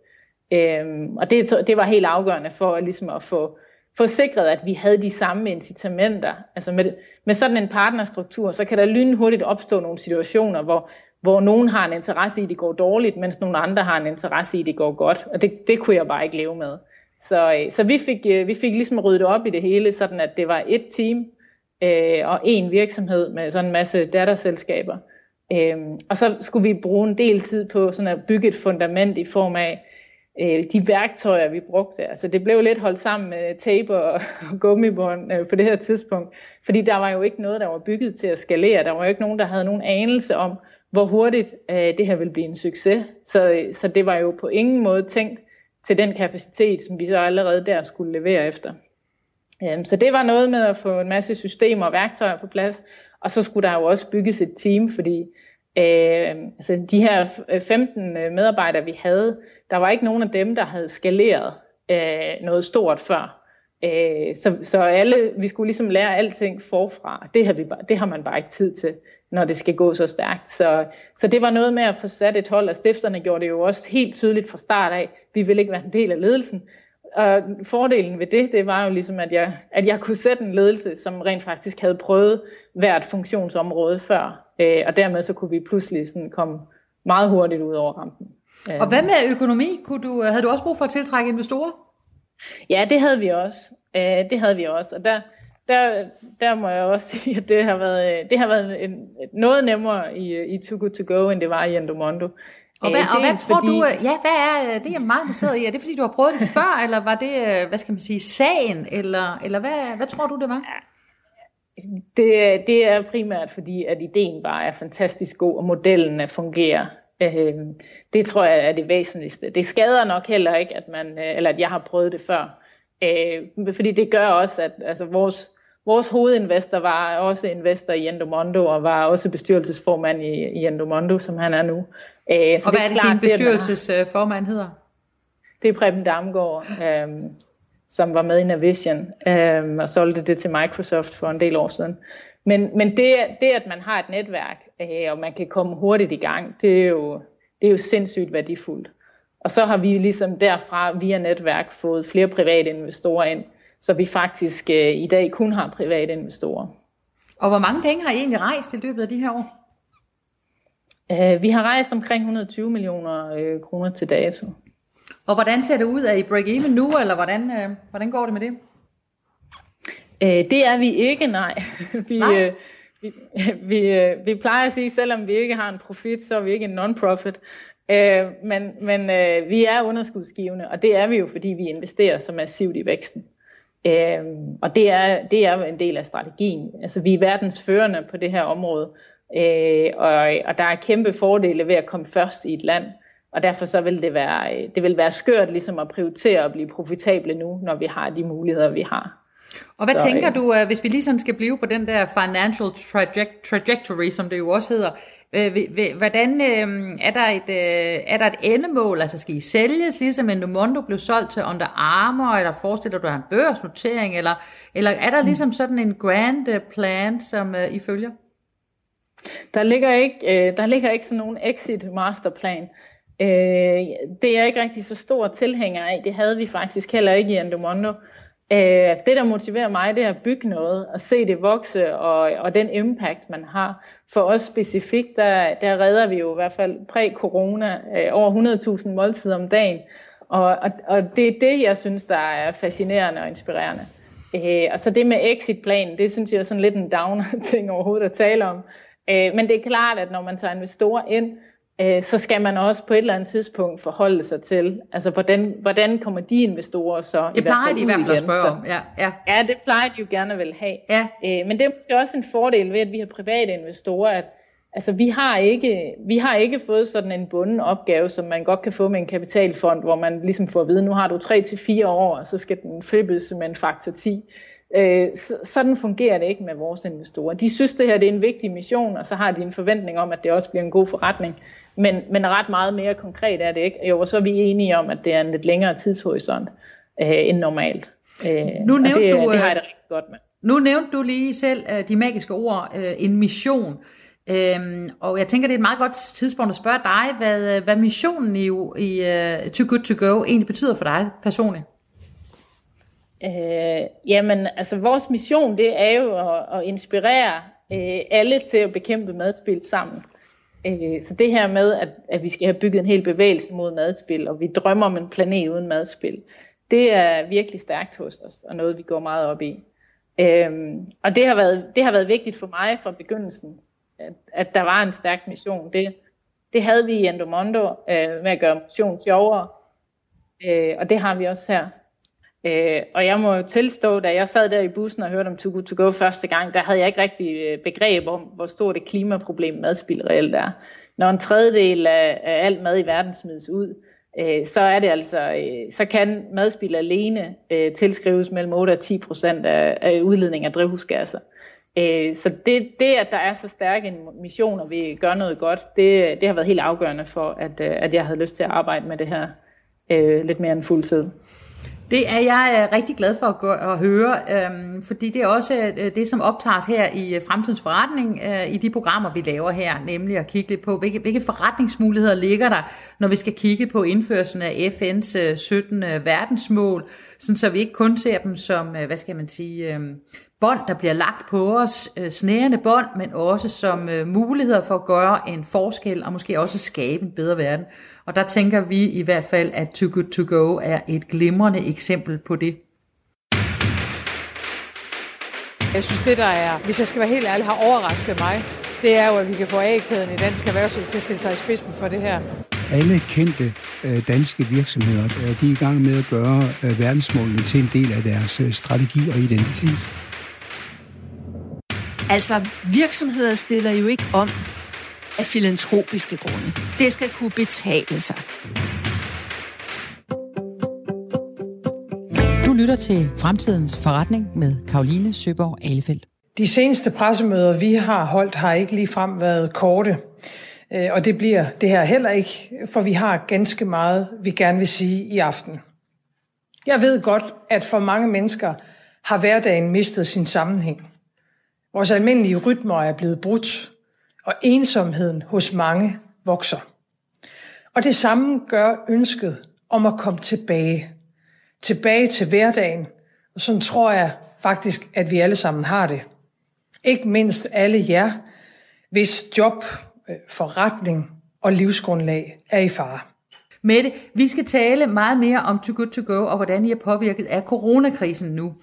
Øhm, og det, det var helt afgørende for ligesom at få, få sikret, at vi havde de samme incitamenter. Altså med, med sådan en partnerstruktur, så kan der lynhurtigt opstå nogle situationer, hvor, hvor nogen har en interesse i, at det går dårligt, mens nogle andre har en interesse i, at det går godt. Og det, det kunne jeg bare ikke leve med. Så, øh, så vi, fik, øh, vi fik ligesom ryddet op i det hele, sådan at det var et team øh, og en virksomhed med sådan en masse datterselskaber. Øh, og så skulle vi bruge en del tid på sådan at bygge et fundament i form af øh, de værktøjer, vi brugte. Altså det blev lidt holdt sammen med tape og, og gummibånd øh, på det her tidspunkt, fordi der var jo ikke noget, der var bygget til at skalere. Der var jo ikke nogen, der havde nogen anelse om, hvor hurtigt øh, det her ville blive en succes. Så, øh, så det var jo på ingen måde tænkt til den kapacitet, som vi så allerede der skulle levere efter. Øhm, så det var noget med at få en masse systemer og værktøjer på plads, og så skulle der jo også bygges et team, fordi øh, altså de her 15 øh, medarbejdere, vi havde, der var ikke nogen af dem, der havde skaleret øh, noget stort før. Øh, så, så alle, vi skulle ligesom lære alting forfra. Det har, vi bare, det har man bare ikke tid til, når det skal gå så stærkt. Så, så det var noget med at få sat et hold, og stifterne gjorde det jo også helt tydeligt fra start af. Vi ville ikke være en del af ledelsen. Og fordelen ved det, det var jo ligesom, at jeg, at jeg kunne sætte en ledelse, som rent faktisk havde prøvet hvert funktionsområde før. Øh, og dermed så kunne vi pludselig sådan komme meget hurtigt ud over rampen. Og hvad med økonomi? Kunne du, havde du også brug for at tiltrække investorer? Ja, det havde vi også. Øh, det havde vi også. Og der, der, der må jeg også sige, at det har været, det har været en, noget nemmere i, i Too Good To Go, end det var i Endomondo. Og hvad, og hvad tror fordi- du, øh, ja, hvad er, det er jeg meget interesseret i, er det fordi du har prøvet det før, eller var det, øh, hvad skal man sige, sagen, eller, eller hvad, hvad tror du det var? Det, det er primært fordi, at ideen bare er fantastisk god, og modellen er fungerer. Øh, det tror jeg er det væsentligste. Det skader nok heller ikke, at, man, øh, eller at jeg har prøvet det før. Øh, fordi det gør også, at altså, vores, vores hovedinvestor var også investor i Endomondo, og var også bestyrelsesformand i, i Endomondo, som han er nu. Øh, så Og hvad er det, klart, din bestyrelsesformand hedder? det er Preben Damgaard, øhm, som var med i Navision øhm, og solgte det til Microsoft for en del år siden. Men, men det, det, at man har et netværk, øh, og man kan komme hurtigt i gang, det er, jo, det er jo sindssygt værdifuldt. Og så har vi ligesom derfra via netværk fået flere private investorer ind, så vi faktisk øh, i dag kun har private investorer. Og hvor mange penge har I egentlig rejst i løbet af de her år? Øh, vi har rejst omkring 120 millioner øh, kroner til dato. Og hvordan ser det ud? Er I break-even nu, eller hvordan, øh, hvordan går det med det? Øh, det er vi ikke, nej. vi, Nej. Øh, vi, vi, øh, vi plejer at sige, selvom vi ikke har en profit, så er vi ikke en non-profit. Øh, men men øh, vi er underskudsgivende, og det er vi jo, fordi vi investerer så massivt i væksten. Øh, og det er, det er en del af strategien. Altså, vi er verdensførende på det her område, øh, og, og der er kæmpe fordele ved at komme først i et land. Og derfor så vil det være, det vil være skørt ligesom at prioritere at blive profitable nu, når vi har de muligheder, vi har. Og hvad så, tænker du, øh, hvis vi lige sådan skal blive på den der financial trajectory, som det jo også hedder, øh, hvordan øh, er der et er der et endemål, altså skal I sælges, ligesom Endomondo blev solgt til Under Armour, eller forestiller du dig en børsnotering, eller, eller er der ligesom sådan en grand plan, som I følger? Der ligger ikke, der ligger ikke sådan nogen exit masterplan. Øh, det er jeg ikke rigtig så stor tilhænger af. Det havde vi faktisk heller ikke i Endomondo. Øh, det, der motiverer mig, det er at bygge noget og se det vokse og, og den impact, man har. For os specifikt, der, der redder vi jo i hvert fald præ-corona øh, over 100.000 måltider om dagen. Og, og, og det er det, jeg synes, der er fascinerende og inspirerende. Øh, og så det med exitplanen, det synes jeg er sådan lidt en downer ting overhovedet at tale om. Øh, men det er klart, at når man tager investorer ind, øh, så skal man også på et eller andet tidspunkt forholde sig til, altså hvordan, hvordan kommer de investorer så Det plejer de i hvert fald at spørge om, ja. Ja, ja det plejer de jo gerne vil have. Ja. Øh, men det er måske også en fordel ved, at vi har private investorer, at altså, vi, har ikke, vi har ikke fået sådan en bunden opgave, som man godt kan få med en kapitalfond, hvor man ligesom får at vide, nu har du 3-4 år, og så skal den flippes med en faktor 10. Øh, sådan fungerer det ikke med vores investorer. De synes, det her det er en vigtig mission, og så har de en forventning om, at det også bliver en god forretning. Men, men ret meget mere konkret er det ikke. Jo, og så er vi enige om, at det er en lidt længere tidshorisont øh, end normalt. Øh, nu nævnte det, du, det har jeg det rigtig godt med. Nu nævnte du lige selv uh, de magiske ord, uh, en mission. Øhm, og jeg tænker, det er et meget godt tidspunkt at spørge dig, hvad, hvad missionen i, i uh, Too Good To Go egentlig betyder for dig personligt. Øh, jamen, altså vores mission, det er jo at, at inspirere øh, alle til at bekæmpe madspil sammen. Øh, så det her med, at, at vi skal have bygget en hel bevægelse mod madspil, og vi drømmer om en planet uden madspil, det er virkelig stærkt hos os, og noget vi går meget op i. Øhm, og det har, været, det har været vigtigt for mig fra begyndelsen, at, at der var en stærk mission. Det, det havde vi i Endomondo øh, med at gøre motion sjovere, øh, og det har vi også her. Øh, og jeg må jo tilstå, da jeg sad der i bussen og hørte om Too Good To Go første gang, der havde jeg ikke rigtig øh, begreb om, hvor stort et klimaproblem madspild reelt er. Når en tredjedel af, af alt mad i verden smides ud, øh, så er det altså, øh, så kan madspild alene øh, tilskrives mellem 8 og 10 procent af, af udledning af drivhusgasser. Øh, så det, det, at der er så stærk en mission, og vi gør noget godt, det, det har været helt afgørende for, at, øh, at jeg havde lyst til at arbejde med det her øh, lidt mere end fuldtid. Det er jeg øh, rigtig glad for at, gå, at høre, øhm, fordi det er også øh, det, som optages her i øh, Fremtidens Forretning, øh, i de programmer, vi laver her, nemlig at kigge lidt på, hvilke, hvilke forretningsmuligheder ligger der, når vi skal kigge på indførelsen af FN's øh, 17 øh, verdensmål, sådan så vi ikke kun ser dem som, øh, hvad skal man sige, øh, bånd, der bliver lagt på os, øh, snærende bånd, men også som øh, muligheder for at gøre en forskel, og måske også skabe en bedre verden. Og der tænker vi i hvert fald, at Too Good To Go er et glimrende eksempel på det. Jeg synes, det der er, hvis jeg skal være helt ærlig, har overrasket mig, det er jo, at vi kan få A-kæden i dansk erhvervsliv til at stille sig i spidsen for det her. Alle kendte øh, danske virksomheder, øh, de er i gang med at gøre øh, verdensmålene til en del af deres strategi og identitet. Altså, virksomheder stiller jo ikke om af filantropiske grunde. Det skal kunne betale sig. Du lytter til Fremtidens Forretning med Karoline Søborg Alefeldt. De seneste pressemøder, vi har holdt, har ikke lige frem været korte. Øh, og det bliver det her heller ikke, for vi har ganske meget, vi gerne vil sige i aften. Jeg ved godt, at for mange mennesker har hverdagen mistet sin sammenhæng. Vores almindelige rytmer er blevet brudt, og ensomheden hos mange vokser. Og det samme gør ønsket om at komme tilbage. Tilbage til hverdagen, og sådan tror jeg faktisk, at vi alle sammen har det. Ikke mindst alle jer, hvis job, øh, forretning og livsgrundlag er i fare. Mette, vi skal tale meget mere om Too Good To Go og hvordan I er påvirket af coronakrisen nu.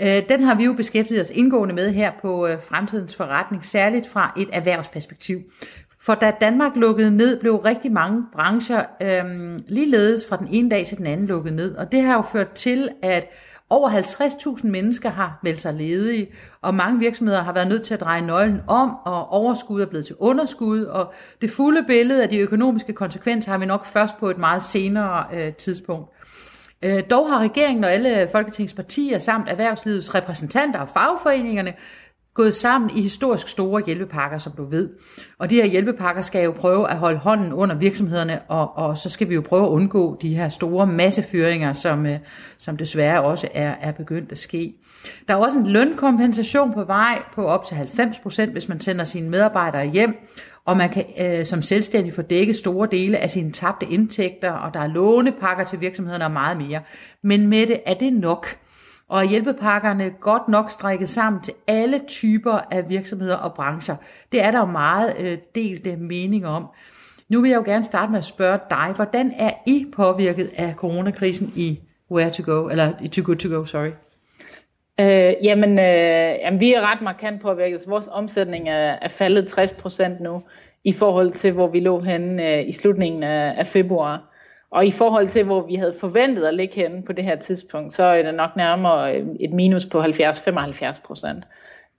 Øh, den har vi jo beskæftiget os indgående med her på øh, Fremtidens Forretning, særligt fra et erhvervsperspektiv. For da Danmark lukkede ned, blev rigtig mange brancher øhm, ligeledes fra den ene dag til den anden lukket ned. Og det har jo ført til, at over 50.000 mennesker har meldt sig ledige, og mange virksomheder har været nødt til at dreje nøglen om, og overskud er blevet til underskud, og det fulde billede af de økonomiske konsekvenser har vi nok først på et meget senere øh, tidspunkt. Øh, dog har regeringen og alle Folketingets partier samt erhvervslivets repræsentanter og fagforeningerne gået sammen i historisk store hjælpepakker, som du ved. Og de her hjælpepakker skal jo prøve at holde hånden under virksomhederne, og, og så skal vi jo prøve at undgå de her store massefyringer, som, øh, som desværre også er, er begyndt at ske. Der er også en lønkompensation på vej på op til 90%, hvis man sender sine medarbejdere hjem, og man kan øh, som selvstændig få dækket store dele af sine tabte indtægter, og der er lånepakker til virksomhederne og meget mere. Men med det er det nok? Og hjælpepakkerne godt nok strækket sammen til alle typer af virksomheder og brancher. Det er der jo meget øh, delte mening om. Nu vil jeg jo gerne starte med at spørge dig, hvordan er I påvirket af coronakrisen i Where to Go, eller i To Good To Go, sorry? Øh, jamen, øh, jamen, vi er ret markant påvirket. Altså, vores omsætning er, er faldet 60% nu, i forhold til, hvor vi lå henne øh, i slutningen af, af februar. Og i forhold til, hvor vi havde forventet at ligge henne på det her tidspunkt, så er det nok nærmere øh, et minus på 70-75 procent.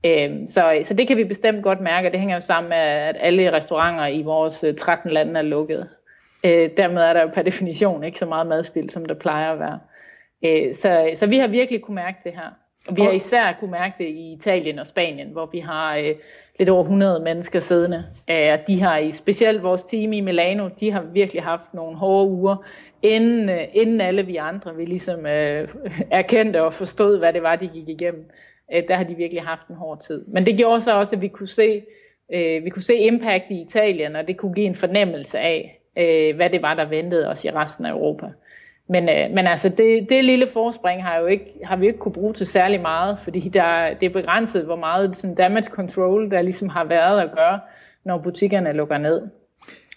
Øhm, så, øh, så det kan vi bestemt godt mærke, og det hænger jo sammen med, at alle restauranter i vores øh, 13 lande er lukket. Øh, dermed er der jo per definition ikke så meget madspil, som der plejer at være. så, så vi har virkelig kunne mærke det her. Og vi har især kunne mærke det i Italien og Spanien, hvor vi har øh, lidt over 100 mennesker siddende. Øh, de har i specielt vores team i Milano, de har virkelig haft nogle hårde uger, inden, øh, inden alle vi andre vi ligesom øh, erkendte og forstod, hvad det var, de gik igennem. Øh, der har de virkelig haft en hård tid. Men det gjorde så også, at vi kunne se, øh, vi kunne se impact i Italien, og det kunne give en fornemmelse af, øh, hvad det var, der ventede os i resten af Europa. Men, øh, men altså, det, det lille forspring har, jo ikke, har vi ikke kunne bruge til særlig meget, fordi der, det er begrænset, hvor meget sådan damage control, der ligesom har været at gøre, når butikkerne lukker ned.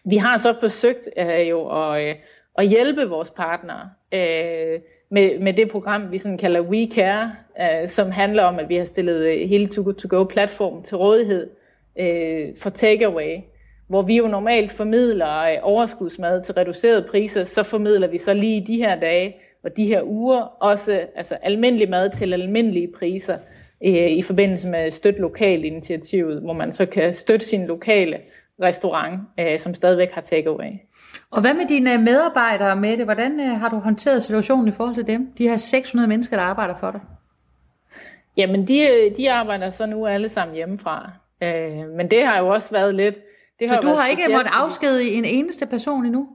Vi har så forsøgt øh, jo at, øh, at hjælpe vores partnere øh, med, med det program, vi sådan kalder We Care, øh, som handler om, at vi har stillet hele To-Go-platformen platform til rådighed øh, for takeaway hvor vi jo normalt formidler øh, overskudsmad til reducerede priser, så formidler vi så lige de her dage og de her uger også altså almindelig mad til almindelige priser øh, i forbindelse med støt lokal initiativet, hvor man så kan støtte sin lokale restaurant, øh, som stadigvæk har takeaway. Og hvad med dine medarbejdere med det? Hvordan øh, har du håndteret situationen i forhold til dem? De her 600 mennesker, der arbejder for dig. Jamen, de, de arbejder så nu alle sammen hjemmefra. Øh, men det har jo også været lidt det har så du har ikke måttet afskedige en eneste person endnu?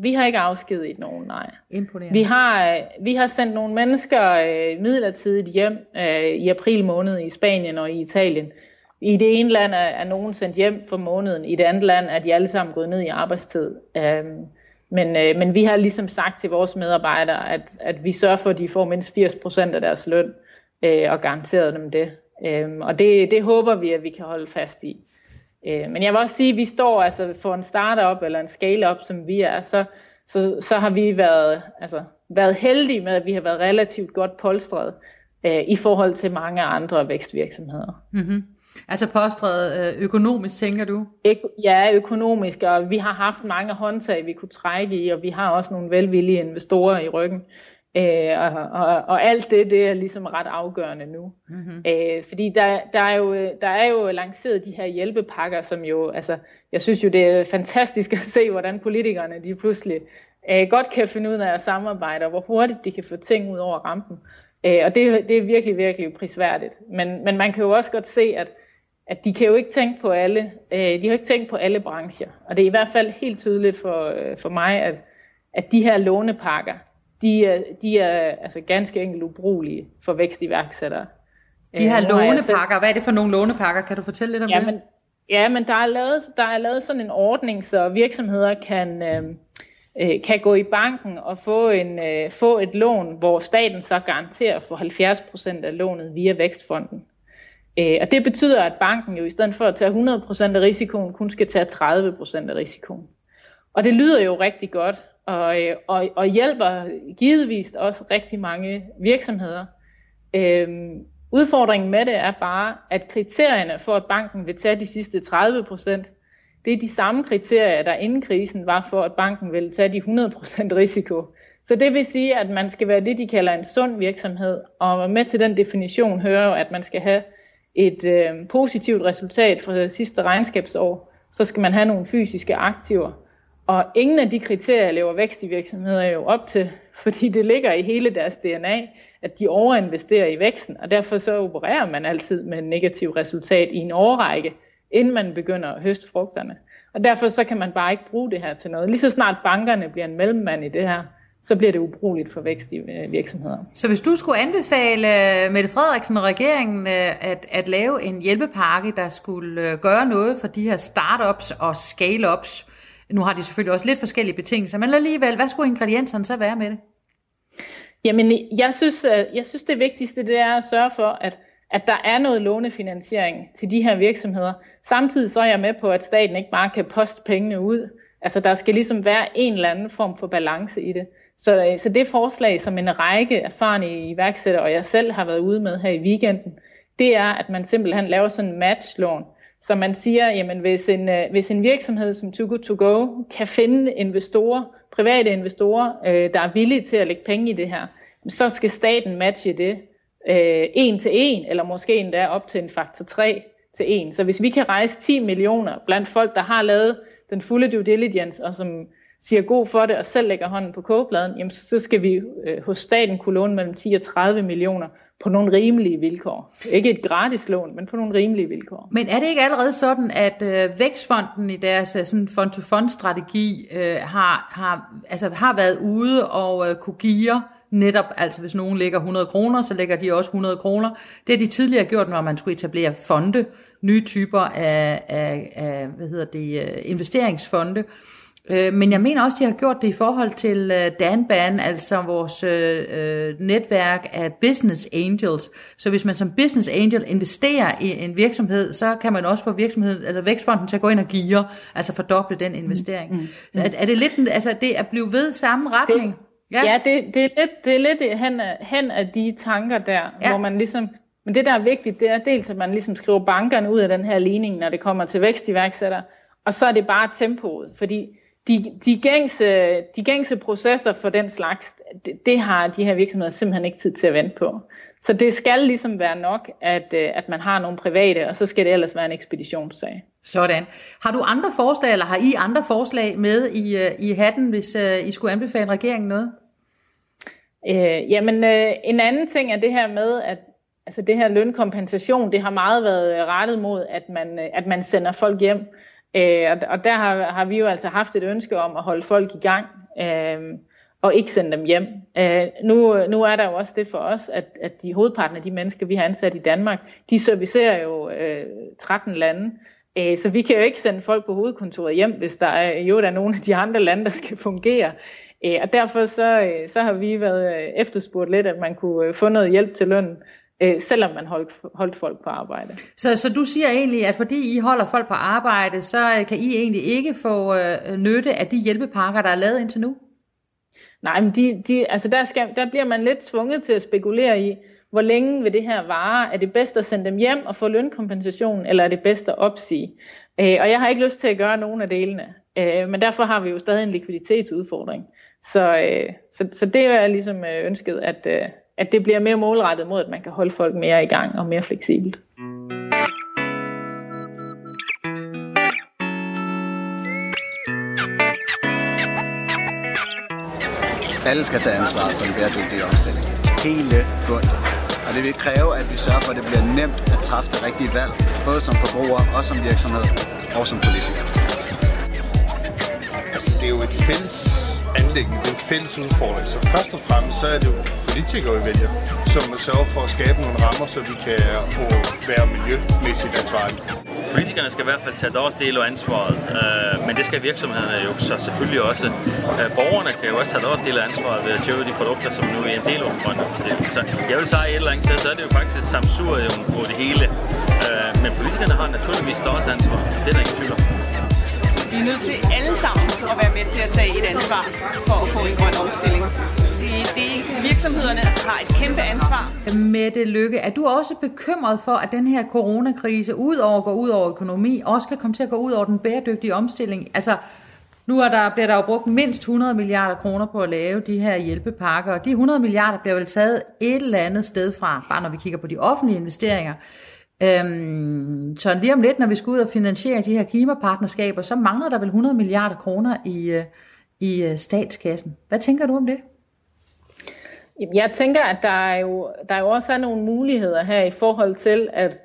Vi har ikke afskediget nogen, nej. Imponerende. Vi har, øh, vi har sendt nogle mennesker øh, midlertidigt hjem øh, i april måned i Spanien og i Italien. I det ene land er, er nogen sendt hjem for måneden, i det andet land er de alle sammen gået ned i arbejdstid. Øhm, men, øh, men vi har ligesom sagt til vores medarbejdere, at, at vi sørger for, at de får mindst 80% af deres løn, øh, og garanteret dem det. Øhm, og det, det håber vi, at vi kan holde fast i. Øh, men jeg vil også sige, at vi står altså for en startup eller en scale-up, som vi er, så, så, så har vi været, altså, været heldige med, at vi har været relativt godt polstret øh, i forhold til mange andre vækstvirksomheder. Mm-hmm. Altså polstret øh, økonomisk, tænker du? Ja, økonomisk, og vi har haft mange håndtag, vi kunne trække i, og vi har også nogle velvillige investorer i ryggen. Øh, og, og, og alt det, det er ligesom ret afgørende nu. Mm-hmm. Øh, fordi der, der, er jo, der er jo lanceret de her hjælpepakker, som jo, altså, jeg synes jo, det er fantastisk at se, hvordan politikerne, de pludselig øh, godt kan finde ud af at samarbejde, og hvor hurtigt de kan få ting ud over rampen. Øh, og det, det er virkelig, virkelig prisværdigt. Men, men man kan jo også godt se, at, at de kan jo ikke tænke på alle, øh, de har ikke tænkt på alle brancher. Og det er i hvert fald helt tydeligt for, øh, for mig, at, at de her lånepakker, de er, de er altså ganske enkelt ubrugelige for vækstiværksættere. De her øh, lånepakker, hvad er det for nogle lånepakker? Kan du fortælle lidt om ja, det? Men, ja, men der er, lavet, der er lavet sådan en ordning, så virksomheder kan, øh, øh, kan gå i banken og få, en, øh, få et lån, hvor staten så garanterer for 70% af lånet via Vækstfonden. Øh, og det betyder, at banken jo i stedet for at tage 100% af risikoen, kun skal tage 30% af risikoen. Og det lyder jo rigtig godt, og, øh, og, og hjælper givetvis også rigtig mange virksomheder. Øhm, udfordringen med det er bare, at kriterierne for, at banken vil tage de sidste 30 procent, det er de samme kriterier, der inden krisen var for, at banken ville tage de 100% risiko. Så det vil sige, at man skal være det, de kalder en sund virksomhed, og med til den definition hører jo, at man skal have et øh, positivt resultat fra det sidste regnskabsår, så skal man have nogle fysiske aktiver. Og ingen af de kriterier lever vækst i virksomheder jo op til, fordi det ligger i hele deres DNA, at de overinvesterer i væksten, og derfor så opererer man altid med en negativ resultat i en årrække, inden man begynder at høste frugterne. Og derfor så kan man bare ikke bruge det her til noget. Lige så snart bankerne bliver en mellemmand i det her, så bliver det ubrugeligt for vækst i øh, virksomheder. Så hvis du skulle anbefale øh, Mette Frederiksen og regeringen øh, at, at lave en hjælpepakke, der skulle gøre noget for de her startups og scale-ups, nu har de selvfølgelig også lidt forskellige betingelser, men alligevel, hvad skulle ingredienserne så være med det? Jamen, jeg synes, øh, jeg synes det vigtigste det er at sørge for, at at der er noget lånefinansiering til de her virksomheder. Samtidig så er jeg med på, at staten ikke bare kan poste pengene ud. Altså der skal ligesom være en eller anden form for balance i det. Så, øh, så det forslag, som en række erfarne iværksættere og jeg selv har været ude med her i weekenden, det er, at man simpelthen laver sådan en matchlån. Så man siger, jamen hvis en, øh, hvis en virksomhed som Too Good To Go kan finde investorer, private investorer, øh, der er villige til at lægge penge i det her, så skal staten matche det øh, en til en, eller måske endda op til en faktor 3 til 1. Så hvis vi kan rejse 10 millioner blandt folk, der har lavet den fulde due diligence, og som siger god for det, og selv lægger hånden på kogebladen, jamen så skal vi øh, hos staten kunne låne mellem 10 og 30 millioner på nogle rimelige vilkår. Ikke et gratis lån, men på nogle rimelige vilkår. Men er det ikke allerede sådan, at øh, Vækstfonden i deres øh, sådan fond-to-fond-strategi øh, har, har, altså, har været ude og øh, kunne give netop, altså hvis nogen lægger 100 kroner, så lægger de også 100 kroner. Det har de tidligere gjort, når man skulle etablere fonde, nye typer af, af, af hvad hedder det, øh, investeringsfonde. Øh, men jeg mener også, de har gjort det i forhold til øh, Danban, altså vores netværk af business angels. Så hvis man som business angel investerer i en virksomhed, så kan man også få virksomheden, eller vækstfonden til at gå ind og give, altså fordoble den investering. Mm, mm, mm. Er, er det lidt, altså det at blive ved samme retning? Det, Ja, ja det, det, er lidt, det er lidt hen af, hen af de tanker der, ja. hvor man ligesom, men det der er vigtigt, det er dels, at man ligesom skriver bankerne ud af den her ligning, når det kommer til vækstiværksætter, og så er det bare tempoet, fordi de, de, gængse, de gængse processer for den slags, det, det har de her virksomheder simpelthen ikke tid til at vente på. Så det skal ligesom være nok, at, øh, at man har nogle private, og så skal det ellers være en ekspeditionssag. Sådan. Har du andre forslag, eller har I andre forslag med i, øh, i hatten, hvis uh, I skulle anbefale regeringen noget? Øh, jamen, øh, en anden ting er det her med, at altså det her lønkompensation, det har meget været rettet mod, at man, at man sender folk hjem. Øh, og, og der har, har vi jo altså haft et ønske om at holde folk i gang. Øh, og ikke sende dem hjem. Øh, nu, nu er der jo også det for os, at, at de hovedparten af de mennesker, vi har ansat i Danmark, de servicerer jo øh, 13 lande. Øh, så vi kan jo ikke sende folk på hovedkontoret hjem, hvis der er, jo der er nogle af de andre lande, der skal fungere. Øh, og derfor så, øh, så har vi været øh, efterspurgt lidt, at man kunne øh, få noget hjælp til løn, øh, selvom man holdt, holdt folk på arbejde. Så, så du siger egentlig, at fordi I holder folk på arbejde, så øh, kan I egentlig ikke få øh, nytte af de hjælpepakker, der er lavet indtil nu? Nej, men de, de, altså der, skal, der bliver man lidt tvunget til at spekulere i, hvor længe vil det her vare? Er det bedst at sende dem hjem og få lønkompensation, eller er det bedst at opsige? Øh, og jeg har ikke lyst til at gøre nogen af delene. Øh, men derfor har vi jo stadig en likviditetsudfordring. Så, øh, så, så det er ligesom øh, ønsket, at, øh, at det bliver mere målrettet mod, at man kan holde folk mere i gang og mere fleksibelt. Alle skal tage ansvaret for en bæredygtig omstilling. Hele bundet. Og det vil kræve, at vi sørger for, at det bliver nemt at træffe det rigtige valg, både som forbruger og som virksomhed og som politiker. Altså, det er jo et fælles anlæggende, det er en fælles udfordring. Så først og fremmest så er det jo politikere, vi vælger, som sørger for at skabe nogle rammer, så vi kan være miljømæssigt ansvarlige. Politikerne skal i hvert fald tage deres del af ansvaret, øh, men det skal virksomhederne jo så selvfølgelig også. Øh, borgerne kan jo også tage deres del af ansvaret ved at købe de produkter, som nu er en del af den grønne omstilling. Så jeg vil sige, et eller andet sted, så er det jo faktisk et samsurium på det hele. Øh, men politikerne har naturligvis deres ansvar. Det er der ingen tvivl om. Vi er nødt til alle sammen at være med til at tage et ansvar for at få en grøn omstilling. Det, det, virksomhederne har et kæmpe ansvar. Mette Lykke, er du også bekymret for, at den her coronakrise, udover at gå ud over økonomi, også kan komme til at gå ud over den bæredygtige omstilling? Altså, nu er der, bliver der jo brugt mindst 100 milliarder kroner på at lave de her hjælpepakker, og de 100 milliarder bliver vel taget et eller andet sted fra, bare når vi kigger på de offentlige investeringer. Øhm, så lige om lidt, når vi skal ud og finansiere de her klimapartnerskaber, så mangler der vel 100 milliarder kroner i, øh, i øh, statskassen. Hvad tænker du om det? Jeg tænker, at der er jo, der er jo også er nogle muligheder her i forhold til, at,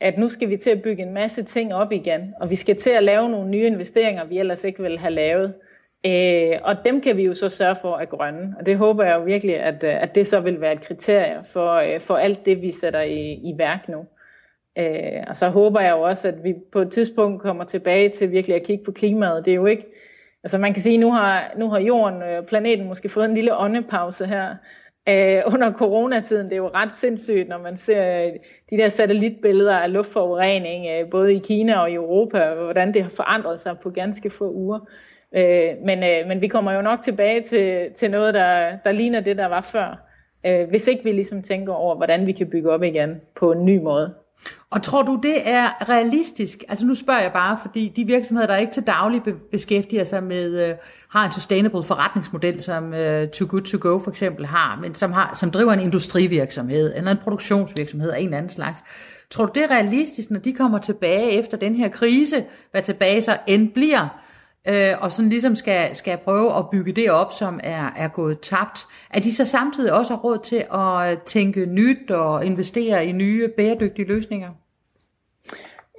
at nu skal vi til at bygge en masse ting op igen, og vi skal til at lave nogle nye investeringer, vi ellers ikke ville have lavet. Øh, og dem kan vi jo så sørge for at grønne, og det håber jeg jo virkelig, at, at det så vil være et kriterie for, øh, for alt det, vi sætter i, i værk nu. Øh, og så håber jeg jo også, at vi på et tidspunkt kommer tilbage til virkelig at kigge på klimaet. Det er jo ikke, altså man kan sige, nu har, nu har jorden, øh, planeten måske fået en lille åndepause her øh, under coronatiden. Det er jo ret sindssygt, når man ser øh, de der satellitbilleder af luftforurening, øh, både i Kina og i Europa, og hvordan det har forandret sig på ganske få uger. Øh, men, øh, men vi kommer jo nok tilbage til, til noget, der, der ligner det, der var før. Øh, hvis ikke vi ligesom tænker over, hvordan vi kan bygge op igen på en ny måde. Og tror du, det er realistisk? Altså nu spørger jeg bare, fordi de virksomheder, der ikke til daglig beskæftiger sig med, øh, har en sustainable forretningsmodel, som øh, Too Good To Go for eksempel har, men som, har, som driver en industrivirksomhed, eller en produktionsvirksomhed af en eller anden slags. Tror du, det er realistisk, når de kommer tilbage efter den her krise, hvad tilbage så end bliver, øh, og sådan ligesom skal, skal prøve at bygge det op, som er, er gået tabt, at de så samtidig også har råd til at tænke nyt og investere i nye bæredygtige løsninger?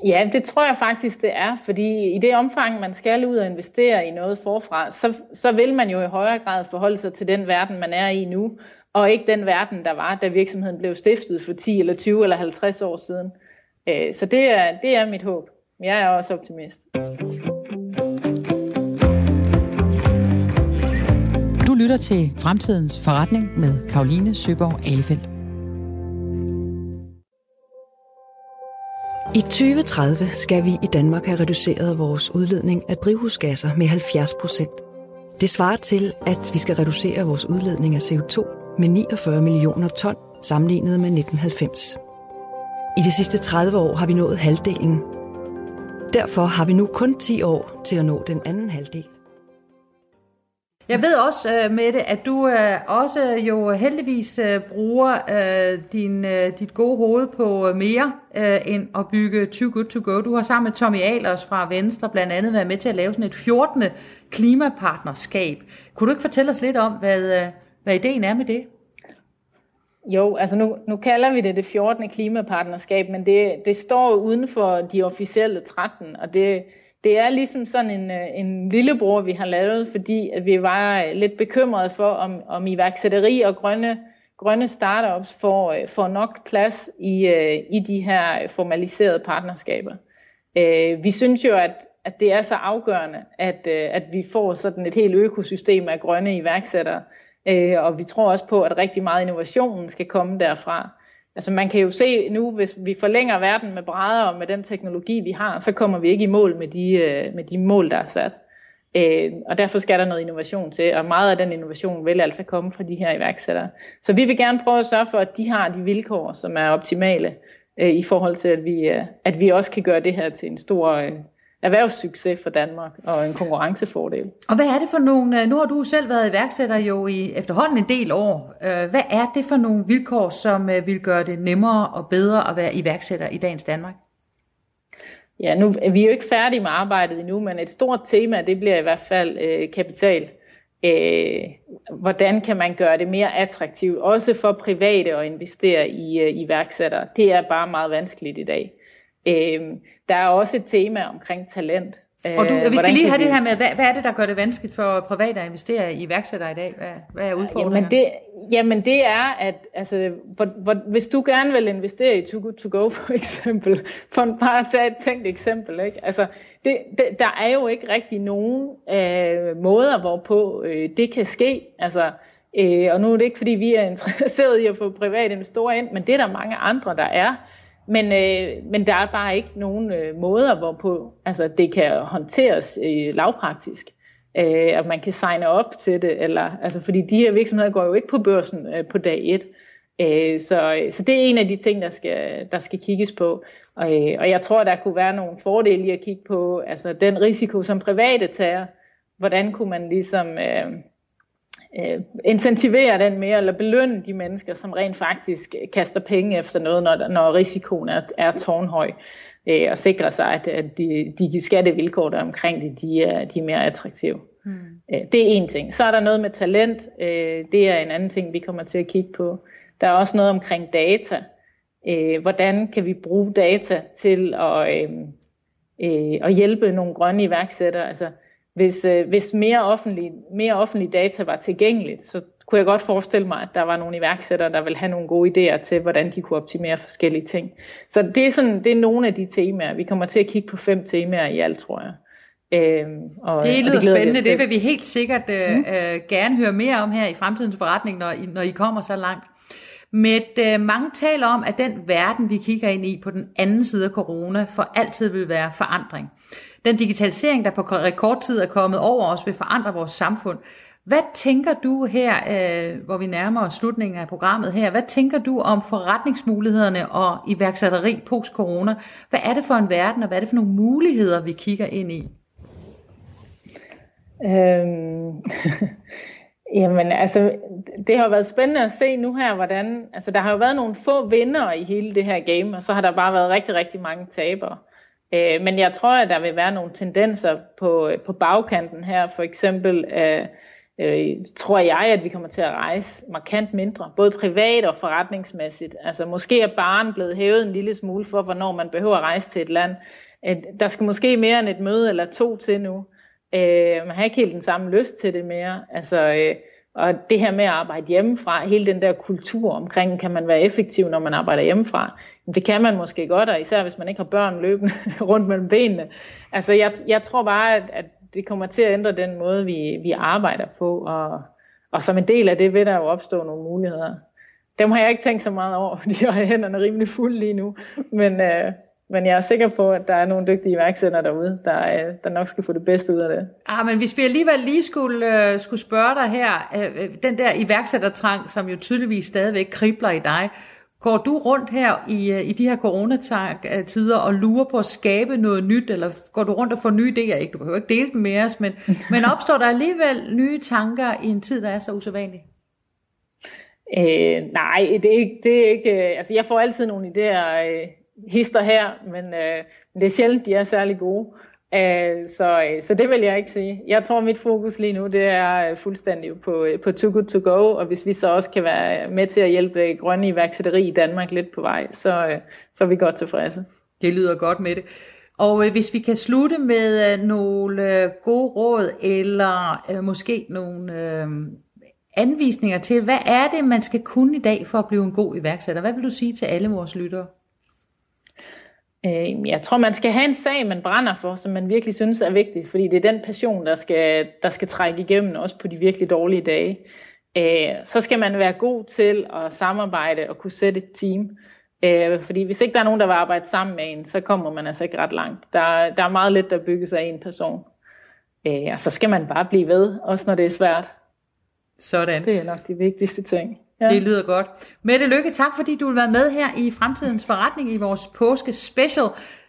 Ja, det tror jeg faktisk, det er, fordi i det omfang, man skal ud og investere i noget forfra, så, så vil man jo i højere grad forholde sig til den verden, man er i nu, og ikke den verden, der var, da virksomheden blev stiftet for 10 eller 20 eller 50 år siden. Øh, så det er, det er mit håb. Jeg er også optimist. Du lytter til Fremtidens Forretning med Karoline Søborg Alefeldt. I 2030 skal vi i Danmark have reduceret vores udledning af drivhusgasser med 70 procent. Det svarer til, at vi skal reducere vores udledning af CO2 med 49 millioner ton sammenlignet med 1990. I de sidste 30 år har vi nået halvdelen. Derfor har vi nu kun 10 år til at nå den anden halvdel. Jeg ved også, øh, Mette, at du øh, også jo heldigvis øh, bruger din, dit gode hoved på mere end at bygge Too Good To Go. Du har sammen med Tommy Alers fra Venstre blandt andet været med til at lave sådan et 14. klimapartnerskab. Kunne du ikke fortælle os lidt om, hvad, hvad ideen er med det? Jo, altså nu, nu kalder vi det det 14. klimapartnerskab, men det, det står uden for de officielle 13, og det, det er ligesom sådan en, øh, en lillebror, vi har lavet, fordi at vi var øh, lidt bekymrede for, om, om iværksætteri og grønne, grønne startups får, øh, får nok plads i, i de her formaliserede partnerskaber. Vi synes jo, at, at det er så afgørende, at, at vi får sådan et helt økosystem af grønne iværksættere, og vi tror også på, at rigtig meget innovationen skal komme derfra. Altså man kan jo se nu, hvis vi forlænger verden med brædder og med den teknologi, vi har, så kommer vi ikke i mål med de, øh, med de mål, der er sat. Øh, og derfor skal der noget innovation til, og meget af den innovation vil altså komme fra de her iværksættere. Så vi vil gerne prøve at sørge for, at de har de vilkår, som er optimale øh, i forhold til, at vi, øh, at vi også kan gøre det her til en stor øh, erhvervssucces for Danmark og en konkurrencefordel. Og hvad er det for nogle, øh, nu har du selv været iværksætter jo i efterhånden en del år, øh, hvad er det for nogle vilkår, som øh, vil gøre det nemmere og bedre at være iværksætter i dagens Danmark? Ja, nu er vi jo ikke færdige med arbejdet endnu, men et stort tema, det bliver i hvert fald øh, kapital. Øh, hvordan kan man gøre det mere attraktivt, også for private at investere i øh, iværksættere? Det er bare meget vanskeligt i dag. Øh, der er også et tema omkring talent. Og du, vi skal lige have det her med, hvad, hvad er det, der gør det vanskeligt for private at investere i iværksættere i dag? Hvad, hvad er udfordringen? Jamen det, jamen det er, at altså, hvor, hvor, hvis du gerne vil investere i Too Good To Go for eksempel, for bare at tage et tænkt eksempel, ikke? Altså, det, det, der er jo ikke rigtig nogen øh, måder, hvorpå øh, det kan ske. Altså, øh, og nu er det ikke, fordi vi er interesseret i at få private investorer ind, men det er der mange andre, der er. Men, øh, men der er bare ikke nogen øh, måder, hvorpå altså, det kan håndteres øh, lavpraktisk. Øh, at man kan signe op til det, eller, altså, fordi de her virksomheder går jo ikke på børsen øh, på dag et. Øh, så, så det er en af de ting, der skal, der skal kigges på. Og, øh, og jeg tror, der kunne være nogle fordele i at kigge på altså, den risiko, som private tager. Hvordan kunne man ligesom... Øh, øh, incentivere den mere, eller belønne de mennesker, som rent faktisk kaster penge efter noget, når, når risikoen er, er tårnhøj, øh, og sikre sig, at, at de, de skattevilkår, der er omkring det, de er, de er mere attraktive. Hmm. Øh, det er en ting. Så er der noget med talent. Øh, det er en anden ting, vi kommer til at kigge på. Der er også noget omkring data. Øh, hvordan kan vi bruge data til at, øh, øh, at hjælpe nogle grønne iværksættere? Altså, hvis, øh, hvis mere, offentlig, mere offentlig data var tilgængeligt, så kunne jeg godt forestille mig, at der var nogle iværksættere, der vil have nogle gode idéer til, hvordan de kunne optimere forskellige ting. Så det er, sådan, det er nogle af de temaer. Vi kommer til at kigge på fem temaer i alt, tror jeg. Øhm, og, det lyder og det spændende. Det vil vi helt sikkert øh, mm. øh, gerne høre mere om her i fremtidens forretning, når I, når I kommer så langt. Med øh, mange taler om, at den verden, vi kigger ind i på den anden side af corona, for altid vil være forandring. Den digitalisering, der på rekordtid er kommet over os, vil forandre vores samfund. Hvad tænker du her, øh, hvor vi nærmer os slutningen af programmet her, hvad tænker du om forretningsmulighederne og iværksætteri post-corona? Hvad er det for en verden, og hvad er det for nogle muligheder, vi kigger ind i? Øhm, jamen altså, det har været spændende at se nu her, hvordan, altså der har jo været nogle få vinder i hele det her game, og så har der bare været rigtig, rigtig mange tabere. Øh, Øh, men jeg tror, at der vil være nogle tendenser på, øh, på bagkanten her. For eksempel øh, øh, tror jeg, at vi kommer til at rejse markant mindre, både privat og forretningsmæssigt. Altså måske er barn blevet hævet en lille smule for, hvornår man behøver at rejse til et land. Øh, der skal måske mere end et møde eller to til nu. Øh, man har ikke helt den samme lyst til det mere. Altså, øh, og det her med at arbejde hjemmefra, hele den der kultur omkring, kan man være effektiv, når man arbejder hjemmefra, det kan man måske godt, og især hvis man ikke har børn løbende rundt mellem benene. Altså jeg, jeg tror bare, at, at det kommer til at ændre den måde, vi, vi arbejder på, og, og som en del af det vil der jo opstå nogle muligheder. Dem har jeg ikke tænkt så meget over, fordi jeg har hænderne rimelig fulde lige nu, men, øh, men jeg er sikker på, at der er nogle dygtige iværksættere derude, der, øh, der nok skal få det bedste ud af det. Ah, men hvis vi alligevel lige skulle, uh, skulle spørge dig her, uh, den der iværksættertrang, som jo tydeligvis stadigvæk kribler i dig, går du rundt her i, uh, i de her coronatider og lurer på at skabe noget nyt, eller går du rundt og får nye idéer? Ikke, du behøver ikke dele dem med os, men, men opstår der alligevel nye tanker i en tid, der er så usædvanlig? Øh, nej, det er ikke, det er ikke altså jeg får altid nogle idéer øh, hister her, men, øh, det er sjældent, de er særlig gode. Øh, så, øh, så det vil jeg ikke sige. Jeg tror, mit fokus lige nu, det er øh, fuldstændig på, øh, på Too Good To Go, og hvis vi så også kan være med til at hjælpe øh, grønne iværksætteri i Danmark lidt på vej, så, øh, så er vi godt tilfredse. Det lyder godt med det. Og øh, hvis vi kan slutte med øh, nogle øh, gode råd, eller øh, måske nogle øh, anvisninger til, hvad er det, man skal kunne i dag for at blive en god iværksætter? Hvad vil du sige til alle vores lyttere? Øh, jeg tror, man skal have en sag, man brænder for, som man virkelig synes er vigtig, fordi det er den passion, der skal, der skal trække igennem, også på de virkelig dårlige dage. Øh, så skal man være god til at samarbejde og kunne sætte et team. Øh, fordi hvis ikke der er nogen, der vil arbejde sammen med en, så kommer man altså ikke ret langt. Der, der er meget lidt, der bygges af en person. og så skal man bare blive ved, også når det er svært. Sådan. Det er nok de vigtigste ting. Ja. Det lyder godt. Mette Lykke, tak fordi du vil være med her i Fremtidens Forretning i vores påske special.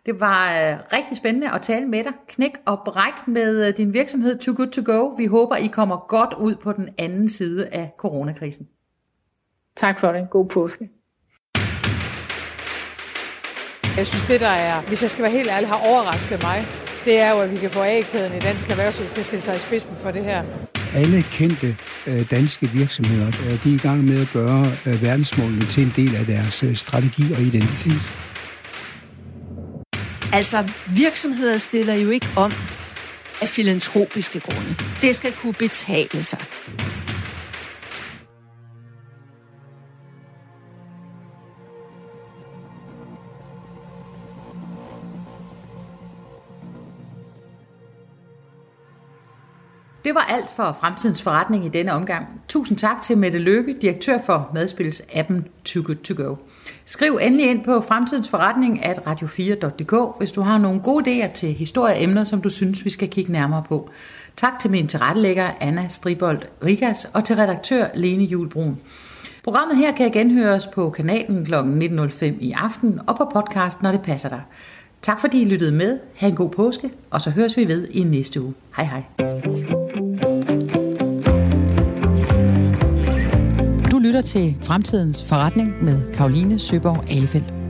Det var uh, rigtig spændende at tale med dig. Knæk og bræk med uh, din virksomhed Too Good To Go. Vi håber, I kommer godt ud på den anden side af coronakrisen. Tak for det. God påske. Jeg synes, det der er, hvis jeg skal være helt ærlig, har overrasket mig, det er jo, at vi kan få A-kæden i dansk erhvervsliv til at stille sig i spidsen for det her alle kendte øh, danske virksomheder, øh, de er i gang med at gøre øh, verdensmålene til en del af deres øh, strategi og identitet. Altså, virksomheder stiller jo ikke om af filantropiske grunde. Det skal kunne betale sig. Det var alt for Fremtidens Forretning i denne omgang. Tusind tak til Mette Lykke, direktør for madspilsappen Too Good To Go. Skriv endelig ind på Fremtidens Forretning at radio4.dk, hvis du har nogle gode idéer til historieemner, som du synes, vi skal kigge nærmere på. Tak til min tilrettelægger Anna Stribold Rigas og til redaktør Lene Julbrun. Programmet her kan genhøres på kanalen kl. 19.05 i aften og på podcast, når det passer dig. Tak fordi I lyttede med. Ha' en god påske, og så høres vi ved i næste uge. Hej hej. Lytter til Fremtidens Forretning med Karoline Søborg Alefeldt.